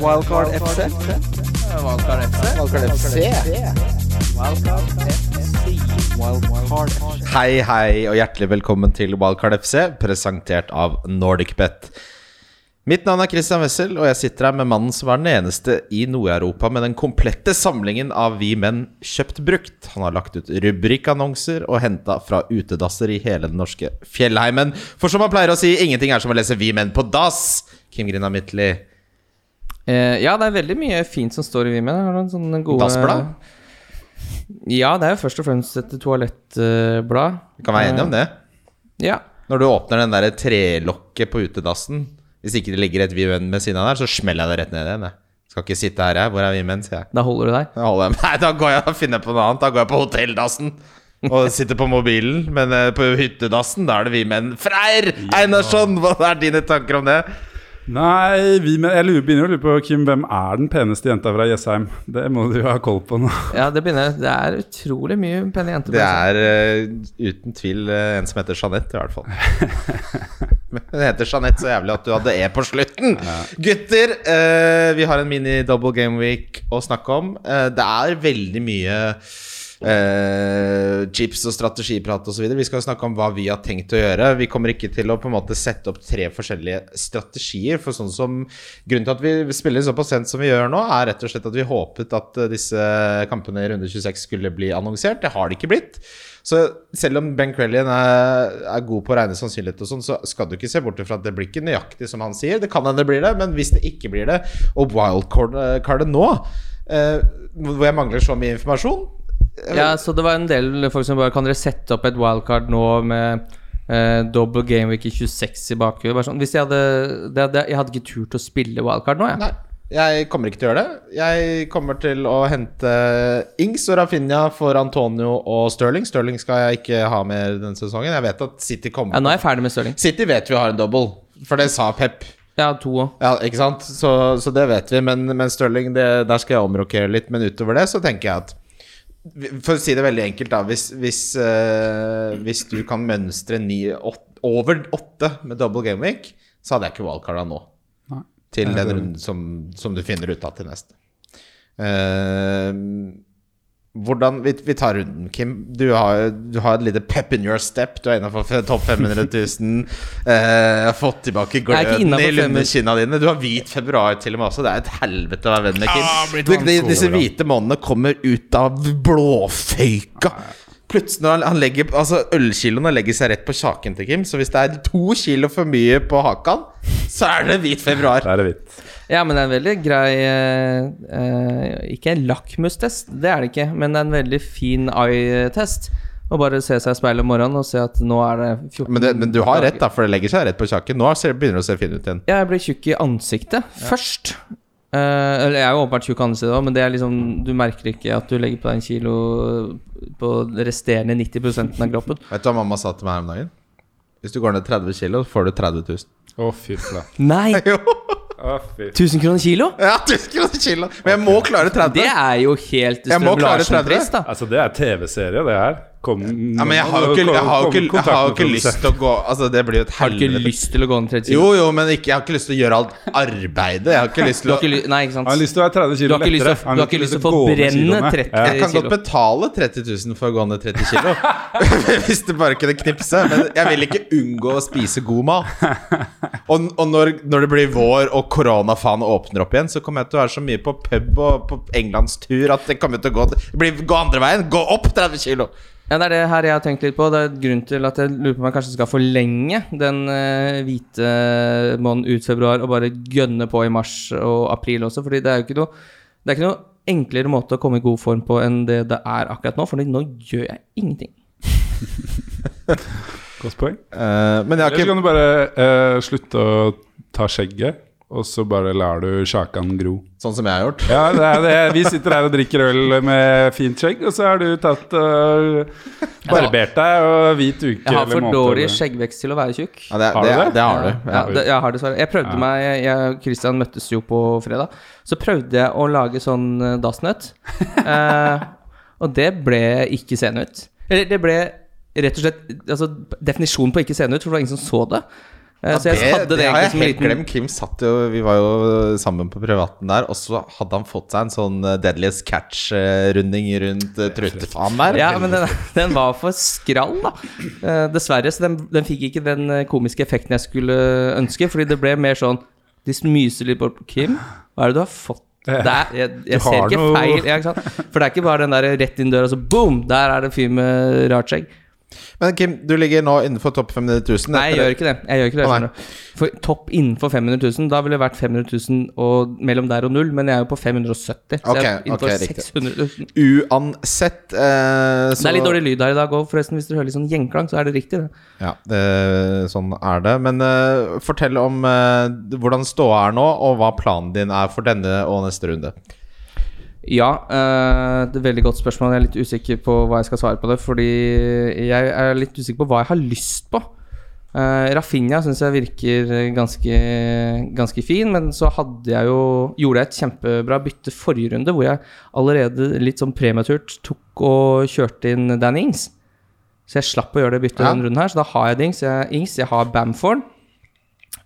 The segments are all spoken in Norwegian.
Wildcard FC. Wildcard FC. Wildcard FC. Wildcard FC. Hei, hei, og hjertelig velkommen til Wildcard FC, presentert av NordicBet. Mitt navn er Christian Wessel, og jeg sitter her med mannen som er den eneste i Nord-Europa med den komplette samlingen av Vi menn kjøpt brukt. Han har lagt ut rubrikkannonser og henta fra utedasser i hele den norske fjellheimen. For som han pleier å si, ingenting er som å lese Vi menn på dass. Kim Grina Midtly. Eh, ja, det er veldig mye fint som står i Vimen. Gode Dassblad? Ja, det er jo først og fremst et toalettblad. Vi kan være enige om det. Ja. Når du åpner den der trelokket på utedassen, hvis ikke det ligger et Vimen ved siden av der, så smeller jeg det rett ned igjen. jeg. Skal ikke sitte her, jeg. Hvor er Vimen, sier jeg. Da holder du deg. Da holder jeg Nei, da går jeg og finner på noe annet. Da går jeg på hotelldassen og sitter på mobilen. Men eh, på hyttedassen, da er det vi menn. Freyr Einarsson, hva er dine tanker om det? Nei, vi, jeg lurer, begynner å lure på Kim, hvem er den peneste jenta fra Jessheim? Det må du jo ha koll på nå. Ja, det begynner Det er utrolig mye pene jenter. Det er uh, uten tvil uh, en som heter Jeanette, i hvert fall. Men Hun heter Jeanette så jævlig at du hadde E på slutten. Gutter, uh, vi har en mini-double game week å snakke om. Det er veldig mye eh, chips og strategiprat osv. Vi skal snakke om hva vi har tenkt å gjøre. Vi kommer ikke til å på en måte sette opp tre forskjellige strategier. For sånn som Grunnen til at vi spiller såpass sent som vi gjør nå, er rett og slett at vi håpet at eh, disse kampene i runde 26 skulle bli annonsert. Det har det ikke blitt. Så selv om Ben Crellian er, er god på å regne sannsynlighet, og sånn, så skal du ikke se bort fra at det blir ikke nøyaktig som han sier. Det kan hende det blir det, men hvis det ikke blir det, og wildcardet nå, eh, hvor jeg mangler så mye informasjon Ja, så det var en del folk som bare Kan dere sette opp et wildcard nå med eh, double game week i 26 i bakhuet? Sånn. Hvis jeg hadde, det, Jeg hadde ikke turt å spille wildcard nå, jeg. Nei, jeg kommer ikke til å gjøre det. Jeg kommer til å hente Ings og Rafinha for Antonio og Sterling. Sterling skal jeg ikke ha mer denne sesongen. Jeg vet at City kommer Ja, nå er jeg ferdig med Stirling. City vet vi har en double, for det sa Pep. Ja, to òg. Ja, ikke sant? Så, så det vet vi. Men, men Sterling, det, der skal jeg omrokere litt. Men utover det så tenker jeg at For å si det veldig enkelt, da. Hvis, hvis, uh, hvis du kan mønstre ni, åt, over åtte med double game week, så hadde jeg ikke wildcarda nå. Nei. Til den runden som, som du finner ut av til neste. Eh, hvordan vi, vi tar runden, Kim. Du har, du har et lite pep in your step. Du er innafor topp 500 000. Eh, har fått tilbake gløden i 500. lundekinna dine. Du har hvit februar til og med også. Det er et helvete å være venn med Kim. Ah, Du, de, disse hvite månedene kommer ut av blåføyka. Plutselig når han, han legger Altså Ølkiloene legger seg rett på kjaken til Kim. Så hvis det er to kilo for mye på hakan, så er det hvit februar. Det er det hvitt. Ja, men det er en veldig grei eh, eh, Ikke en lakmustest, det er det ikke, men det er en veldig fin eye-test. Å bare se seg i speilet om morgenen og se at nå er det 14 Men, det, men du har rett, da, for det legger seg rett på kjaken. Nå begynner det å se fin ut igjen. Ja, jeg blir tjukk i ansiktet først. Eh, eller jeg er jo åpenbart tjukk i ansiktet òg, men det er liksom du merker ikke at du legger på deg en kilo på resterende 90 av kroppen. Vet du hva mamma sa til meg her om dagen? Hvis du går ned 30 kilo, får du 30 000. Å, fy flate. Nei! Jo! 1000 kroner kilo? Ja, 1000 kroner kilo! Men jeg må klare 30. Det er jo helt Jeg må Strøm klare 30. Larsen-pris, da. Altså, det er TV-serie, det her. Kom, ja, men jeg har jo ikke, jeg har jo ikke, jeg har ikke lyst til å gå Altså, det blir jo et Har du ikke lyst til å gå ned 30 kilo? Jo, jo, men ikke, jeg har ikke lyst til å gjøre alt arbeidet. Jeg har ikke lyst til å ikke Nei, ikke sant. Jeg har lyst til å være 30 Du kilo lyst lettere. du har ikke lyst til å få brenne 30 kilo Jeg kan godt betale 30 000 for å gå ned 30 kilo. Hvis det bare kunne knipse. Men jeg vil ikke unngå å spise god mat. Og, og når, når det blir vår og koronafaen åpner opp igjen, så kommer jeg til å være så mye på pub og på englandstur at det kommer til å gå, det blir, gå andre veien. Gå opp 30 kilo! Ja, Det er det her jeg har tenkt litt på. Det er grunn til at jeg lurer på om jeg kanskje skal forlenge den uh, hvite måneden ut februar og bare gønne på i mars og april også. Fordi det er jo ikke noe Det er ikke noe enklere måte å komme i god form på enn det det er akkurat nå. For nå gjør jeg ingenting. Godt poeng. Uh, men jeg har Eller så kan du bare uh, slutte å ta skjegget, og så bare lar du sjakan gro. Sånn som jeg har gjort. Ja, det er det. Vi sitter her og drikker øl med fint skjegg, og så har du tatt og barbert deg og hvit uke Jeg har for dårlig skjeggvekst til å være tjukk. Ja, det, Har du det, det? det har du. Ja, det, jeg har dessverre. Jeg prøvde meg jeg, og Christian møttes jo på fredag. Så prøvde jeg å lage sånn eh, dassnøtt. Eh, og det ble ikke seende ut. Eller det ble rett og slett altså, Definisjonen på ikke seende ut, for det var ingen som så det. Eh, så jeg det, det, det har jeg helt liten glemt. Kim satt jo Vi var jo sammen på privaten der, og så hadde han fått seg en sånn eh, Deadliest Catch-runding rundt uh, trutefaen der. Ja, men den, den var for skrall, da. Eh, dessverre. Så den, den fikk ikke den eh, komiske effekten jeg skulle ønske. Fordi det ble mer sånn De smyser litt bort på Kim. Hva er det du har fått der? Jeg, jeg ser ikke noe- feil. Ja, ikke sant? For det er ikke bare den der rett inn døra, så boom! Der er det en fyr med rart skjegg. Men Kim, du ligger nå innenfor topp 500 000. Nei, jeg gjør ikke det. Jeg gjør ikke det du. For topp innenfor 500 000, da ville det vært 500 000 og mellom der og null, men jeg er jo på 570. Så Ok, jeg er innenfor okay, 600 000. Uansett eh, så Det er litt dårlig lyd her i dag òg, forresten. Hvis dere hører litt sånn gjengklang, så er det riktig, det. Ja, det, sånn er det. Men eh, fortell om eh, hvordan ståa er nå, og hva planen din er for denne og neste runde. Ja, uh, det er et veldig godt spørsmål. Jeg er litt usikker på hva jeg skal svare på det. Fordi jeg er litt usikker på hva jeg har lyst på. Uh, Rafinha syns jeg virker ganske, ganske fin, men så hadde jeg jo gjorde jeg et kjempebra bytte forrige runde, hvor jeg allerede litt sånn prematurt tok og kjørte inn Dan Ings. Så jeg slapp å gjøre det byttet Ja. denne runden her. Så da har jeg Dings, jeg, Ings, jeg har Bamford.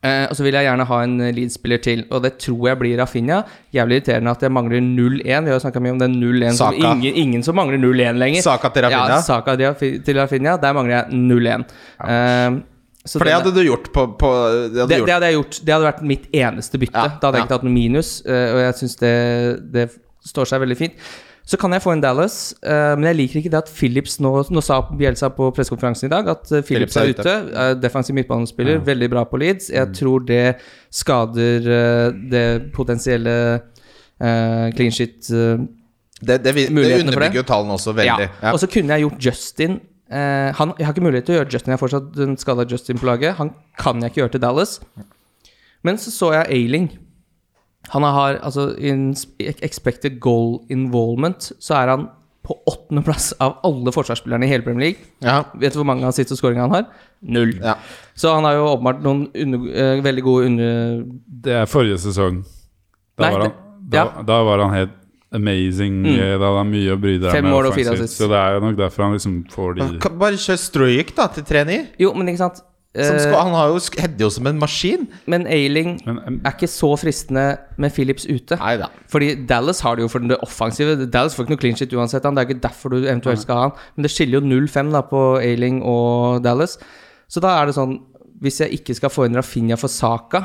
Eh, og så vil jeg gjerne ha en Leeds-spiller til, og det tror jeg blir Rafinha. Jævlig irriterende at jeg mangler 0-1. Vi har jo snakka mye om den 0-1 som ingen, ingen som mangler 0-1 lenger. Saka til Rafinha? Ja, Saka til Rafinha. Der mangler jeg 0-1. Eh, så For det hadde du gjort på, på det hadde det, gjort. det hadde jeg gjort. Det hadde vært mitt eneste bytte. Ja, da hadde jeg ja. ikke tatt noe minus, eh, og jeg syns det, det står seg veldig fint. Så kan jeg få en Dallas, uh, men jeg liker ikke det at Phillips nå, nå sa Bjelsa på pressekonferansen i dag at uh, Phillips, Phillips er er ute. Eh, defensiv midtbanespiller, veldig bra på Leeds. Jeg tror det skader uh, det potensielle clean shit Det, det, vi- det underbygger jo tallene også veldig. ja. Og så kunne jeg gjort Justin han, Jeg har ikke mulighet til å gjøre Justin. Jeg har fortsatt skada Justin på laget. Han kan jeg ikke gjøre til Dallas. Men så så jeg Ailing. Han har altså in expected goal involvement, så er han på åttendeplass av alle forsvarsspillerne i hele Premier League. Ja. Vet du hvor mange assist og skåringer han har? Null. Ja. Så han har jo åpenbart noen under, uh, veldig gode under... Det er forrige sesong. Da, Nei, var, han, det- da, ja. da var han helt amazing. Mm. eh, Da hadde han mye å bry deg Fem med. mål og fire assist. Så det er jo nok derfor han liksom får de Bare kjør Strojek da til 3-9. Jo, men ikke sant? Som Eh, skal, han har jo header jo som en maskin. men Ailing er ikke så fristende med Phillips ute. Neida. Fordi Dallas har det jo for det offensive. Dallas får ikke noe clean shit uansett. Han. Det er ikke derfor du eventuelt skal ha han. Men det skiller jo 0-5 da på Ailing og Dallas. Så da er det sånn Hvis jeg ikke skal få inn Rafinha for Saka,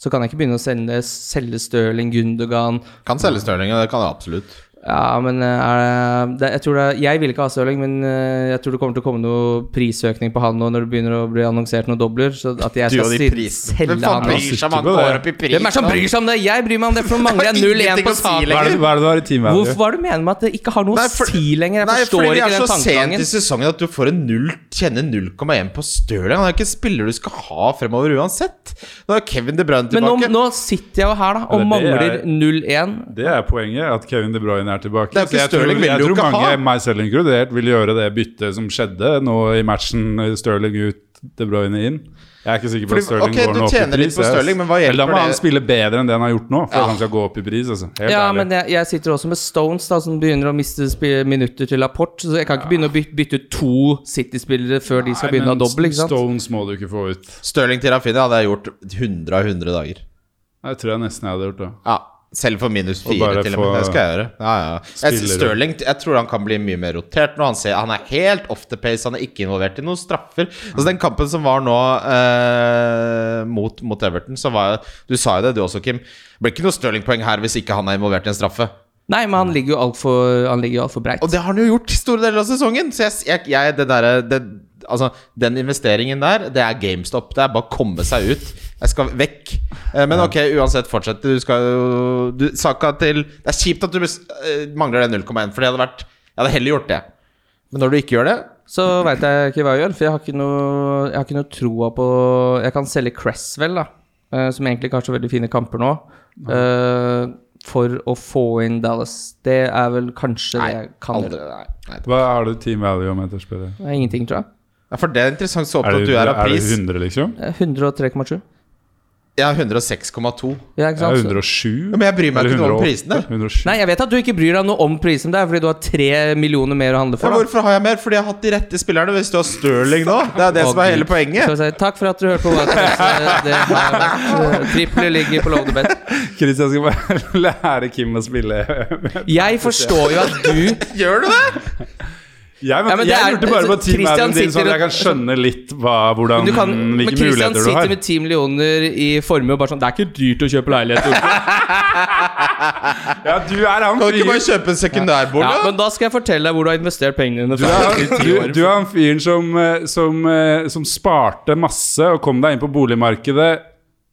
så kan jeg ikke begynne å selge, selge Stirling, Gundogan Kan selge Stirling, det kan jeg absolutt. Ja, men eh, er det, det, jeg tror det Jeg vil ikke ha Stirling, men eh, jeg tror det kommer til å komme noe prisøkning på han nå når det begynner å bli annonsert noen dobler. Så at jeg skal si- selge han nå. bryr seg om han det? går opp i pris? Hvem er det som bryr seg om det? Jeg bryr meg om det, for nå mangler jeg 0-1 på å si Saka. hva, er det, hva er det du har i teamet? Hvorfor er det du mener med at det ikke har noe Nei, å for- si lenger? Jeg Nei, forstår fordi vi ikke er den så sent i sesongen at du får en null kjenner 0,1 på Stirling. Han er ikke en spiller du skal ha fremover uansett. Nå er Kevin De Bruyne tilbake. Men nå, nå sitter jeg jo her da og det mangler er- 0-1. Det er poenget, at Kevin De Bruyne er tilbake. Det er ikke Stirling jeg tror, vil jeg du tror ikke mange, ha. meg selv inkludert, vil gjøre det byttet som skjedde nå i matchen. Stirling ut, De Bruyne inn. Jeg er ikke sikker på Fordi- at Stirling ok, går du opp i pris. på jeg. Men hva Eller da må han spille bedre enn det han har gjort nå, for Ja. at han skal gå opp i pris. Altså. Helt Ja, ærlig. men jeg, jeg sitter også med Stones, da som begynner å miste minutter til Laporte. Så jeg kan ikke begynne å bytte, bytte to City-spillere før de skal begynne å ha dobbel. ikke sant? Stones må du ikke få ut. Stirling til Rafinha hadde jeg gjort 100 av 100 dager. Det tror jeg nesten jeg hadde gjort. da Ja, Selv for minus fire, til og med. Det skal jeg gjøre. Ja, ja. Jeg. Stirling jeg tror han kan bli mye mer rotert nå. Han, ser, han er helt off the pace. Han er ikke involvert i noen straffer. Altså Den kampen som var nå eh, mot, mot Everton, så var Du sa jo det, du også, Kim. Det blir ikke noe Stirling-poeng her hvis ikke han er involvert i en straffe. Nei, men han ligger jo altfor alt for breit. Og det har han jo gjort i store deler av sesongen. Så jeg, jeg, jeg det derre det, Altså, den investeringen der, det er GameStop. Det er bare å komme seg ut. Jeg skal vekk. Eh, Men ok, uansett, fortsett. Du skal jo du, Saka til Det er kjipt at du eh, mangler det 0,1, for det hadde vært Jeg hadde heller gjort det. Men når du ikke gjør det Så veit jeg ikke hva jeg gjør, for jeg har ikke noe, jeg har ikke noe troa på Jeg kan selge Cresswell, da, eh, som egentlig ikke har så veldig fine kamper nå, eh, for å få inn Dallas. Det er vel kanskje det jeg kan aldri, gjøre. nei, nei. Hva er det team value om etter spillet? Er ingenting, tror jeg. Ja, for det er interessant så opptatt du er av pris. er det 100, liksom? Eh, 103,7. Jeg har 106,2. Ja, Jeg har sant? Ja, 107. men jeg bryr meg ikke noe om 108. prisene. 107. Nei, jeg vet at du ikke bryr deg noe om prisen, det er fordi du har tre millioner mer å handle for. Ja, hvorfor har jeg mer? Fordi jeg har hatt de rette spillerne. Hvis du har Stirling nå, det er det som er hele poenget. si, takk for at du hørte på Wildcats. Det har vært triple ligger på Love the Christian skal bare lære Kim å spille. Jeg forstår jo at du Gjør du det? Jeg, men, Ja, men jeg er- lurte bare på Christian teamadden din, sånn at jeg kan skjønne litt hva, hvordan, du kan, hvilke Christian muligheter du sitter med 10 millioner i formue og bare sånn Det er ikke dyrt å kjøpe leilighet. Oslo." Ja, du er han Kan du ikke bare kjøpe en sekundærbolig? Ja, men da skal jeg fortelle deg hvor du har investert pengene dine. du er, du, du er han fyren som, eh, som, eh, som sparte masse og kom deg inn på boligmarkedet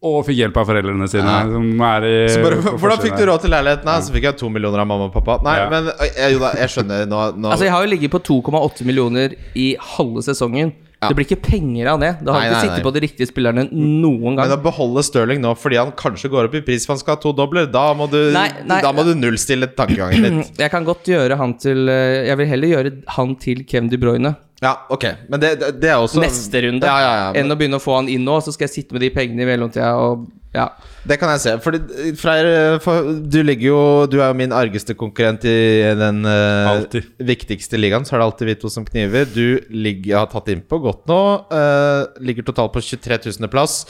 og fikk hjelp av foreldrene sine. Ja. Som er i, Så bare, hvordan fikk du råd til leiligheten? her? Så fikk jeg to millioner av mamma og pappa. Nei, Ja. men jeg, jo da, jeg skjønner nå, nå Altså Jeg har jo ligget på 2,8 millioner i halve sesongen. Ja. Det blir ikke penger av det. Da har Nei, ikke nei, sittet nei. på de riktige spillerne noen gang. Men å beholde Stirling nå fordi han kanskje går opp i pris for han skal ha to dobler, da må du, Nei, nei. Da må du nullstille tankegangen litt. Jeg kan godt gjøre han til Jeg vil heller gjøre han til Kevin De Bruyne Ja, ok, men det, det, det er også neste runde Ja, ja, ja, men- enn å begynne å få han inn nå, så skal jeg sitte med de pengene i mellomtida og ja. Det kan jeg se. Fordi Freyr, for du ligger jo Du er jo min argeste konkurrent i den uh, viktigste ligaen. Så er det alltid vi to som kniver. Du ligger, har tatt innpå godt nå. Uh, ligger totalt på 23 000. plass.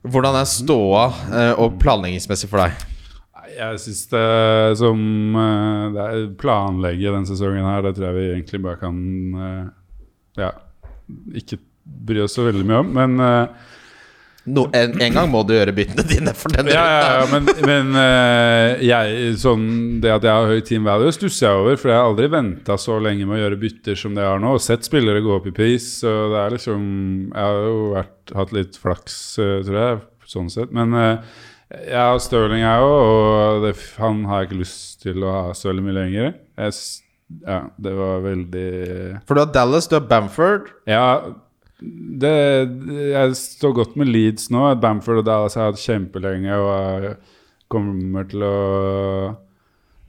Hvordan er ståa uh, og planleggingsmessig for deg? Jeg syns det som Det er planlegge den sesongen her, det tror jeg vi egentlig bare kan Ja, ikke bry oss så veldig mye om. Men uh, No, en, en gang må du gjøre byttene dine for den Ja, ja, ja, men, men uh, jeg, sånn, det at jeg har høy team value, stusser jeg over. For jeg har aldri venta så lenge med å gjøre bytter som det jeg har nå. Og sett spillere gå opp i pris. Så det er liksom Jeg har jo vært, hatt litt flaks, uh, tror jeg, sånn sett. Men jeg har Stirling, jeg òg, og det, han har jeg ikke lyst til å ha så veldig mye lenger. Jeg, ja, det var veldig For du har Dallas, du har Bamford. ja, det, jeg står godt med Leeds nå. Bamford og Dallas har jeg hatt kjempelenge. Og jeg kommer til å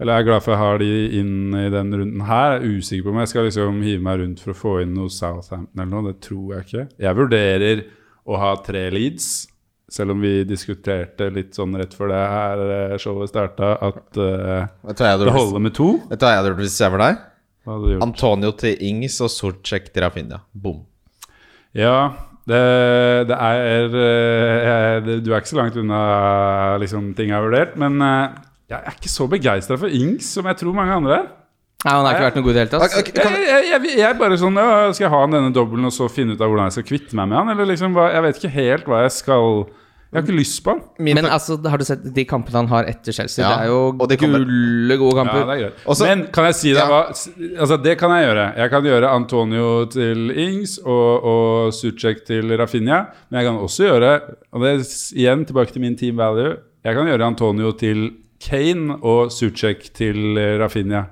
Eller jeg er glad for jeg har de inn i den runden her. Jeg er usikker på om jeg skal liksom hive meg rundt for å få inn noe Southampton eller noe. Det tror jeg ikke. Jeg vurderer å ha tre Leeds. Selv om vi diskuterte litt sånn rett før det her eh, showet starta, at hadde det holder med to. vet du hva jeg hadde gjort hvis jeg var deg? Antonio til Ings og Sortsjek til Rafinha. Bom. Ja, det, det er eh, det, Du er ikke så langt unna liksom, ting jeg har vurdert. Men jeg er ikke så begeistra for Ings som jeg tror mange andre er. Nei, Han har ikke vært noe god i det hele tatt. Kan, Jeg, jeg, jeg, jeg er bare sånn ja, Skal jeg ha han denne dobbelen og så finne ut av hvordan jeg skal kvitte meg med han? Eller liksom, Jeg vet ikke helt hva jeg skal Jeg har ikke lyst på han. Men altså, har du sett de kampene han har etter Chelsea? Ja, det er jo de kommer- gulle gode Ja, kamper. det er greit. Også- Men kan jeg si deg Ja. hva Altså, det kan jeg gjøre. Jeg kan gjøre Antonio til Ings og, og Sucek til Rafinha. Men jeg kan også gjøre Og det er igjen tilbake til min team value. Jeg kan gjøre Antonio til Kane og Sucek til eh, Rafinha.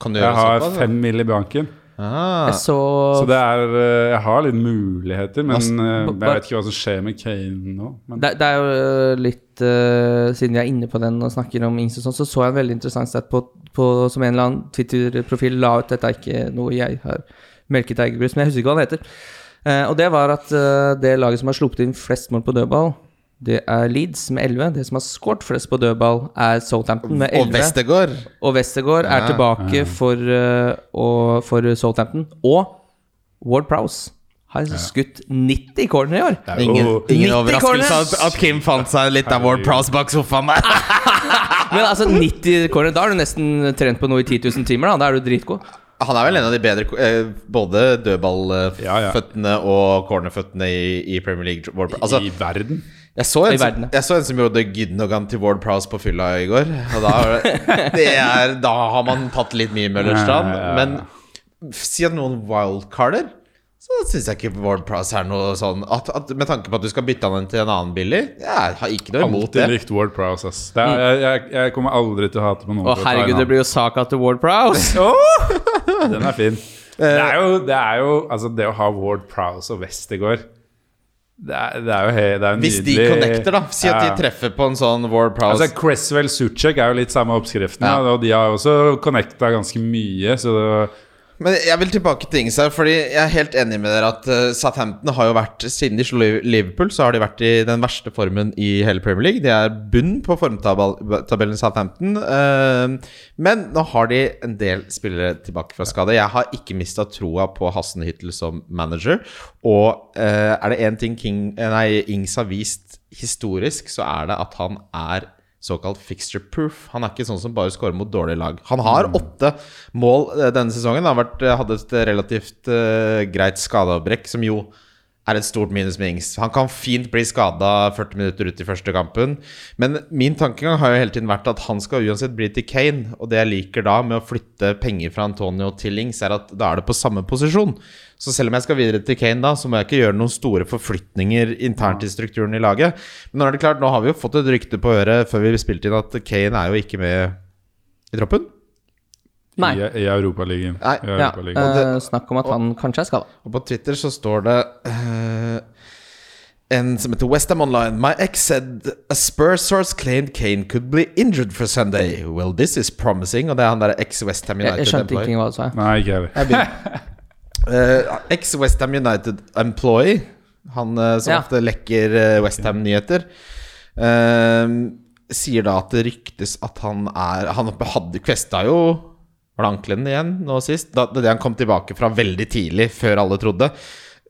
Kan du Jeg gjøre har såpass? fem mill. i banken. Ah. Så, Så det er eh, Jeg har litt muligheter, men eh, jeg vet ikke hva som skjer med Kane nå. Men det, det er jo øh, litt uh, Siden vi er inne på den og snakker om Ings og sånn, så så jeg en veldig interessant sted på, på som en eller annen Twitter-profil la ut. Dette er ikke noe jeg har melket eget bryst, men jeg husker ikke hva han heter. Uh, og det var at uh, det laget som har sluppet inn flest mål på dødball, det er Leeds med 11. Det som har skåret flest på dødball, er Southampton med Og 11. Vestergaard. Og ja. er Ja. tilbake for, uh, og, for Southampton. Og Ward Prowse har skutt 90 corner i år. det er jo Ingen, ingen overraskelse at, at Kim fant seg litt av Ward Prowse bak sofaen der. Men altså 90 corner, da har du nesten trent på noe i 10 000 timer. Da Da er du dritgod. Han er vel en av de bedre eh, både Ja, ja. dødballføttene og cornerføttene i, i Premier League. Altså, I verden. Jeg, så en I som, jeg så en som gjorde Gidnogan til Ward Prowse på fylla i går. Og da, er er, da har man tatt litt mye Møllerstrand. Ja, ja, ja. Men siden noen wildcarder, så syns jeg ikke Ward Prowse er noe sånn at, at, Med tanke på at du skal bytte han inn til en annen billig, jeg har ikke noe imot Alltid det. likt Ward Prowse, ass. Det er, jeg, jeg, jeg kommer aldri til å hate på noen. Å herregud, det blir jo Saka til Ward Prowse. oh! Den er fin. Det er jo, det er jo Altså, det å ha Ward Prowse og Westergaard det er, det er jo nydelig... det er Hvis de connecter, da. Si at Ja. de treffer på en sånn War Prowse. Altså Cresswell Suchek er jo litt samme oppskriften, Ja. ja. og de har også connecta ganske mye. Så det, Men jeg vil tilbake til Ings her, fordi jeg er helt enig med dere at uh, Southampton har jo vært Siden de slo Liverpool, så har de vært i den verste formen i hele Premier League. De er bunn på formtabellen Southampton. Uh, men nå har de en del spillere tilbake fra skade. Jeg har ikke mista troa på Hassenhyttel som manager. Og uh, er det én ting King, nei, Ings har vist historisk, så er det at han er såkalt fixture proof. Han er ikke sånn som bare scorer mot dårlige lag. Han har åtte mål eh, denne sesongen. Han vært, eh, hadde et relativt uh, greit skadeavbrekk, som jo er et stort minus med Ings. Han kan fint bli skada 40 minutter ut i første kampen. Men min tankegang har jo hele tiden vært at han skal uansett bli til Kane. Og det jeg liker da med å flytte penger fra Antonio til Ings, er at da er det på samme posisjon. Så selv om jeg skal videre til Kane da, så må jeg ikke gjøre noen store forflytninger internt i strukturen i laget. Men nå er det klart, nå har vi jo fått et rykte på øret før vi spilte inn at Kane er jo ikke med i troppen. Nei. I, i Europaligaen. Europa Ja, eh, snakk om at han kanskje er skada. Og på Twitter så står det uh, en som heter Westham Online. My ex said a Spurs source claimed Kane could be injured for Sunday. Well, this is promising. Og det er han der ex-Westham Jeg, United. jeg skjønte employee. ikke hva du sa. Nei, ikke heller. Jeg begynner. Eh, Ex-Westham United employee, han uh, som Ja. ofte lekker uh, Westham-nyheter, sier da at det ryktes at han er Han hadde kvesta jo Var det ankelen igjen nå sist? Da, det det han kom tilbake fra veldig tidlig, før alle trodde.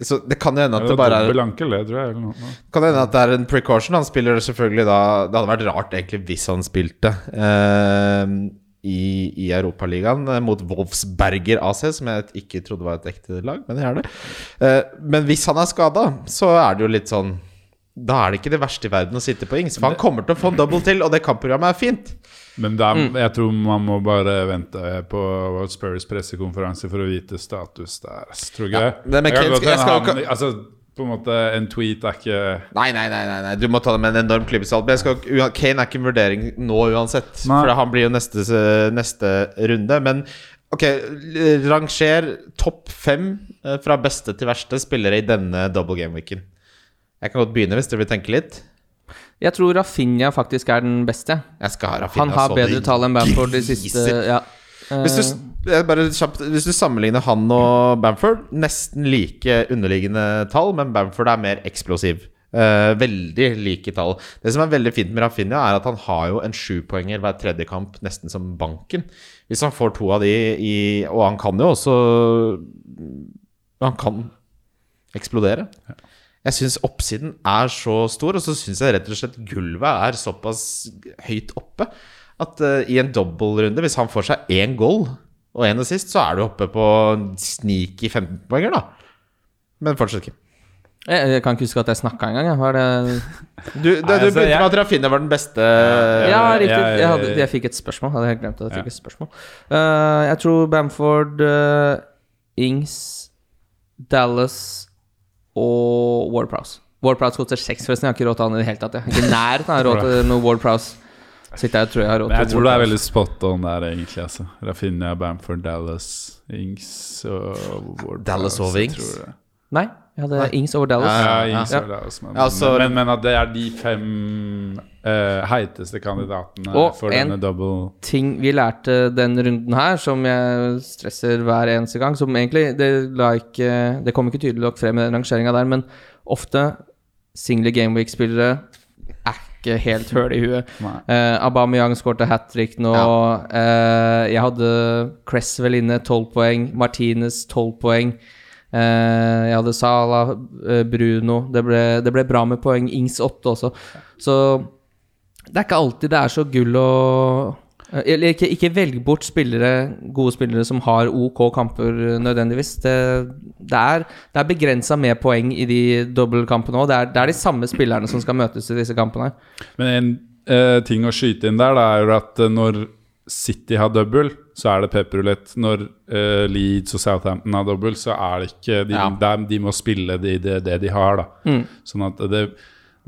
Så det kan jo hende at Det det bare er ankel, det, tror jeg. Kan hende at det er en precaution. Han spiller selvfølgelig da Det hadde vært rart egentlig hvis han spilte eh, i, i Europaligaen eh, mot Wolfsberger AC, som jeg ikke trodde var et ekte lag, men det er det. Eh, men hvis han er skada, så er det jo litt sånn Da er det ikke det verste i verden å sitte på Ings. For han kommer til å få en double til, og det kampprogrammet er fint. Men da, Mm. jeg tror man må bare vente på Spurs pressekonferanse for å vite status der. Tror du Ja, det? med Jeg kan Kane jeg skal han- altså, på en måte, en tweet er ikke Nei, nei, nei, nei, du må ta det med en enorm klype salt. Men skal- Kane er ikke en vurdering nå uansett, Nei. for han blir jo neste, neste runde. Men ok, ranger topp fem eh, fra beste til verste spillere i denne double game-weeken. Jeg kan godt begynne hvis dere vil tenke litt. Jeg tror Rafinha faktisk er den beste. Jeg skal ha Rafinha Han har så bedre tall enn Bamford de siste ja. Hvis du, bare kjapt, hvis du sammenligner han og Bamford, nesten like underliggende tall, men Bamford er mer eksplosiv. Uh, veldig like tall. Det som er veldig fint med Rafinha, er at han har jo en sjupoenger hver tredje kamp, nesten som banken. Hvis han får to av de i Og han kan jo også Han kan eksplodere. Jeg syns oppsiden er så stor, og så syns jeg rett og slett gulvet er såpass høyt oppe at uh, i en dobbeltrunde, hvis han får seg én goal og én assist, så er du oppe på sneaky 15-poenger, da. Men fortsatt ikke. jeg, jeg kan ikke huske at jeg snakka engang. Var det Du, det, Nei, du altså, begynte jeg- med at Rafinha var den beste. Ja, jeg- riktig. jeg- Jeg, hadde, jeg fikk et spørsmål. Hadde jeg glemt at jeg fikk et spørsmål. Uh, jeg tror Bamford, uh, Ings, Dallas og Ward Prowse. Ward Prowse koster seks, forresten. Jeg har ikke råd til han i det hele tatt. Jeg har ikke nær av råd til noe Ward Prowse. Jeg tror jeg har råd til jeg til tror det er veldig spot on der, egentlig. Altså. Rafinha, Bamford, Dallas, Ings og Ward Dallas Prowse, over Ings? Tror det. er Ings over Dallas. Ja, Ja, Ings ja. og Dallas, men, Ja, så- men, men at det er de fem uh, heiteste kandidatene Og for en- denne double ting vi lærte den runden her, som jeg stresser hver eneste gang Som egentlig Det, la ikke, det kom ikke tydelig nok frem i den rangeringa der, men ofte single gameweek-spillere er ikke helt høl i huet. Uh, Aubameyang skårte hat trick nå. Eh, jeg hadde Cresswell inne, 12 poeng. Martinez, 12 poeng. Eh, jeg hadde Salah, eh, Bruno det ble, det ble bra med poeng. Ings 8 også. Så det er ikke alltid det er så gull å Eller ikke, ikke velg bort spillere, gode spillere som har OK kamper nødvendigvis. Det, det er, det er begrensa med poeng i de dobbeltkampene òg. Det, det er de samme spillerne som skal møtes i disse kampene. Men en eh, ting å skyte inn der, det er jo at eh, når City har double, så er det pepperulett. Når uh, Leeds og Southampton har dobbel, så er det ikke De, Ja. de, de må spille det de, det de har, da. Mm. Sånn at det,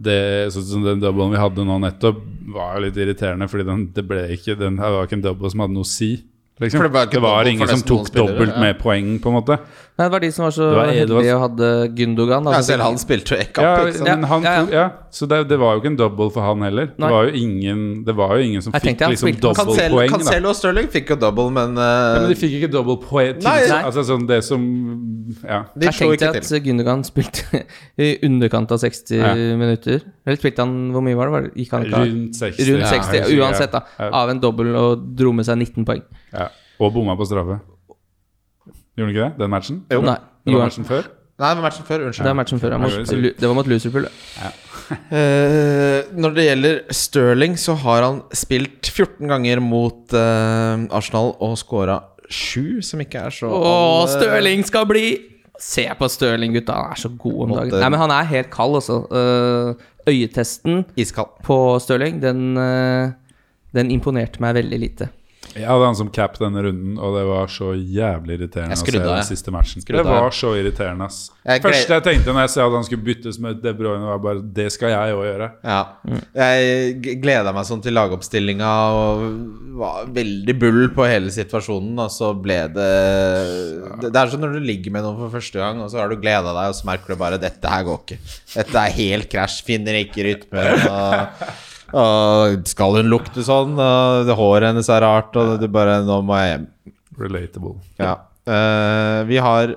det sånn som Den doublen vi hadde nå nettopp, var jo litt irriterende, fordi den, det ble ikke Den det var ikke en double som hadde noe å si. Liksom. For det var ikke double for ingen som tok dobbelt ja. med poeng, på en måte. Nei, det var de som var så Det var- det var- heldige og hadde Gundogan. Ja, altså, selv han spilte jo ekkapp. Ja, han, Ja, ja. ja, så det, det var jo ikke en double for han heller. Det var jo ingen, det var jo ingen som Jeg fikk liksom dobbeltpoeng. Cancelo og Stirling fikk jo double, men Ja, uh, men de fikk ikke dobbeltpoeng. Nei. Altså sånn det som Ja. de Jeg tenkte at til. Gundogan spilte i underkant av 60 Ja. minutter. Eller spilte han Hvor mye var det? Gikk han ikke av? Rundt 60. Rundt 60, jeg uansett, da. Ja. Av en dobbel og dro med seg 19 poeng. Ja. Og bomma på straffe. Gjorde han ikke det? Den matchen? Jo. Nei, Det var matchen før? Nei, det var matchen før. Unnskyld. Det, matchen før. ja, Ja, Mot, det var mot Loserpool. uh, når det gjelder Sterling, så har han spilt 14 ganger mot uh, Arsenal og scora 7, som ikke er så Å, alle- Stirling skal bli Se på Stirling, gutta. Han er så god om dagen. Nei, men han er helt kald, altså. Øh, øyetesten Iskald. på Stirling, den, den imponerte meg veldig lite. Jeg hadde han som cap denne runden, og det var så jævlig irriterende å se den siste matchen. Skrudde det var så irriterende, ass. Jeg Første jeg tenkte når jeg så at han skulle byttes med De Bruyne, var bare Det skal jeg òg gjøre. Ja. Jeg gleda meg sånn til lagoppstillinga og var veldig bull på hele situasjonen, og så ble det Det er sånn når du ligger med noen for første gang, og så har du gleda deg, og så merker du bare Dette her går ikke. Dette er helt krasj. Finner ikke rytmen. Og skal hun lukte sånn? Det håret hennes er rart, og du bare Nå må jeg hjem. Relatable. Ja. Uh, vi har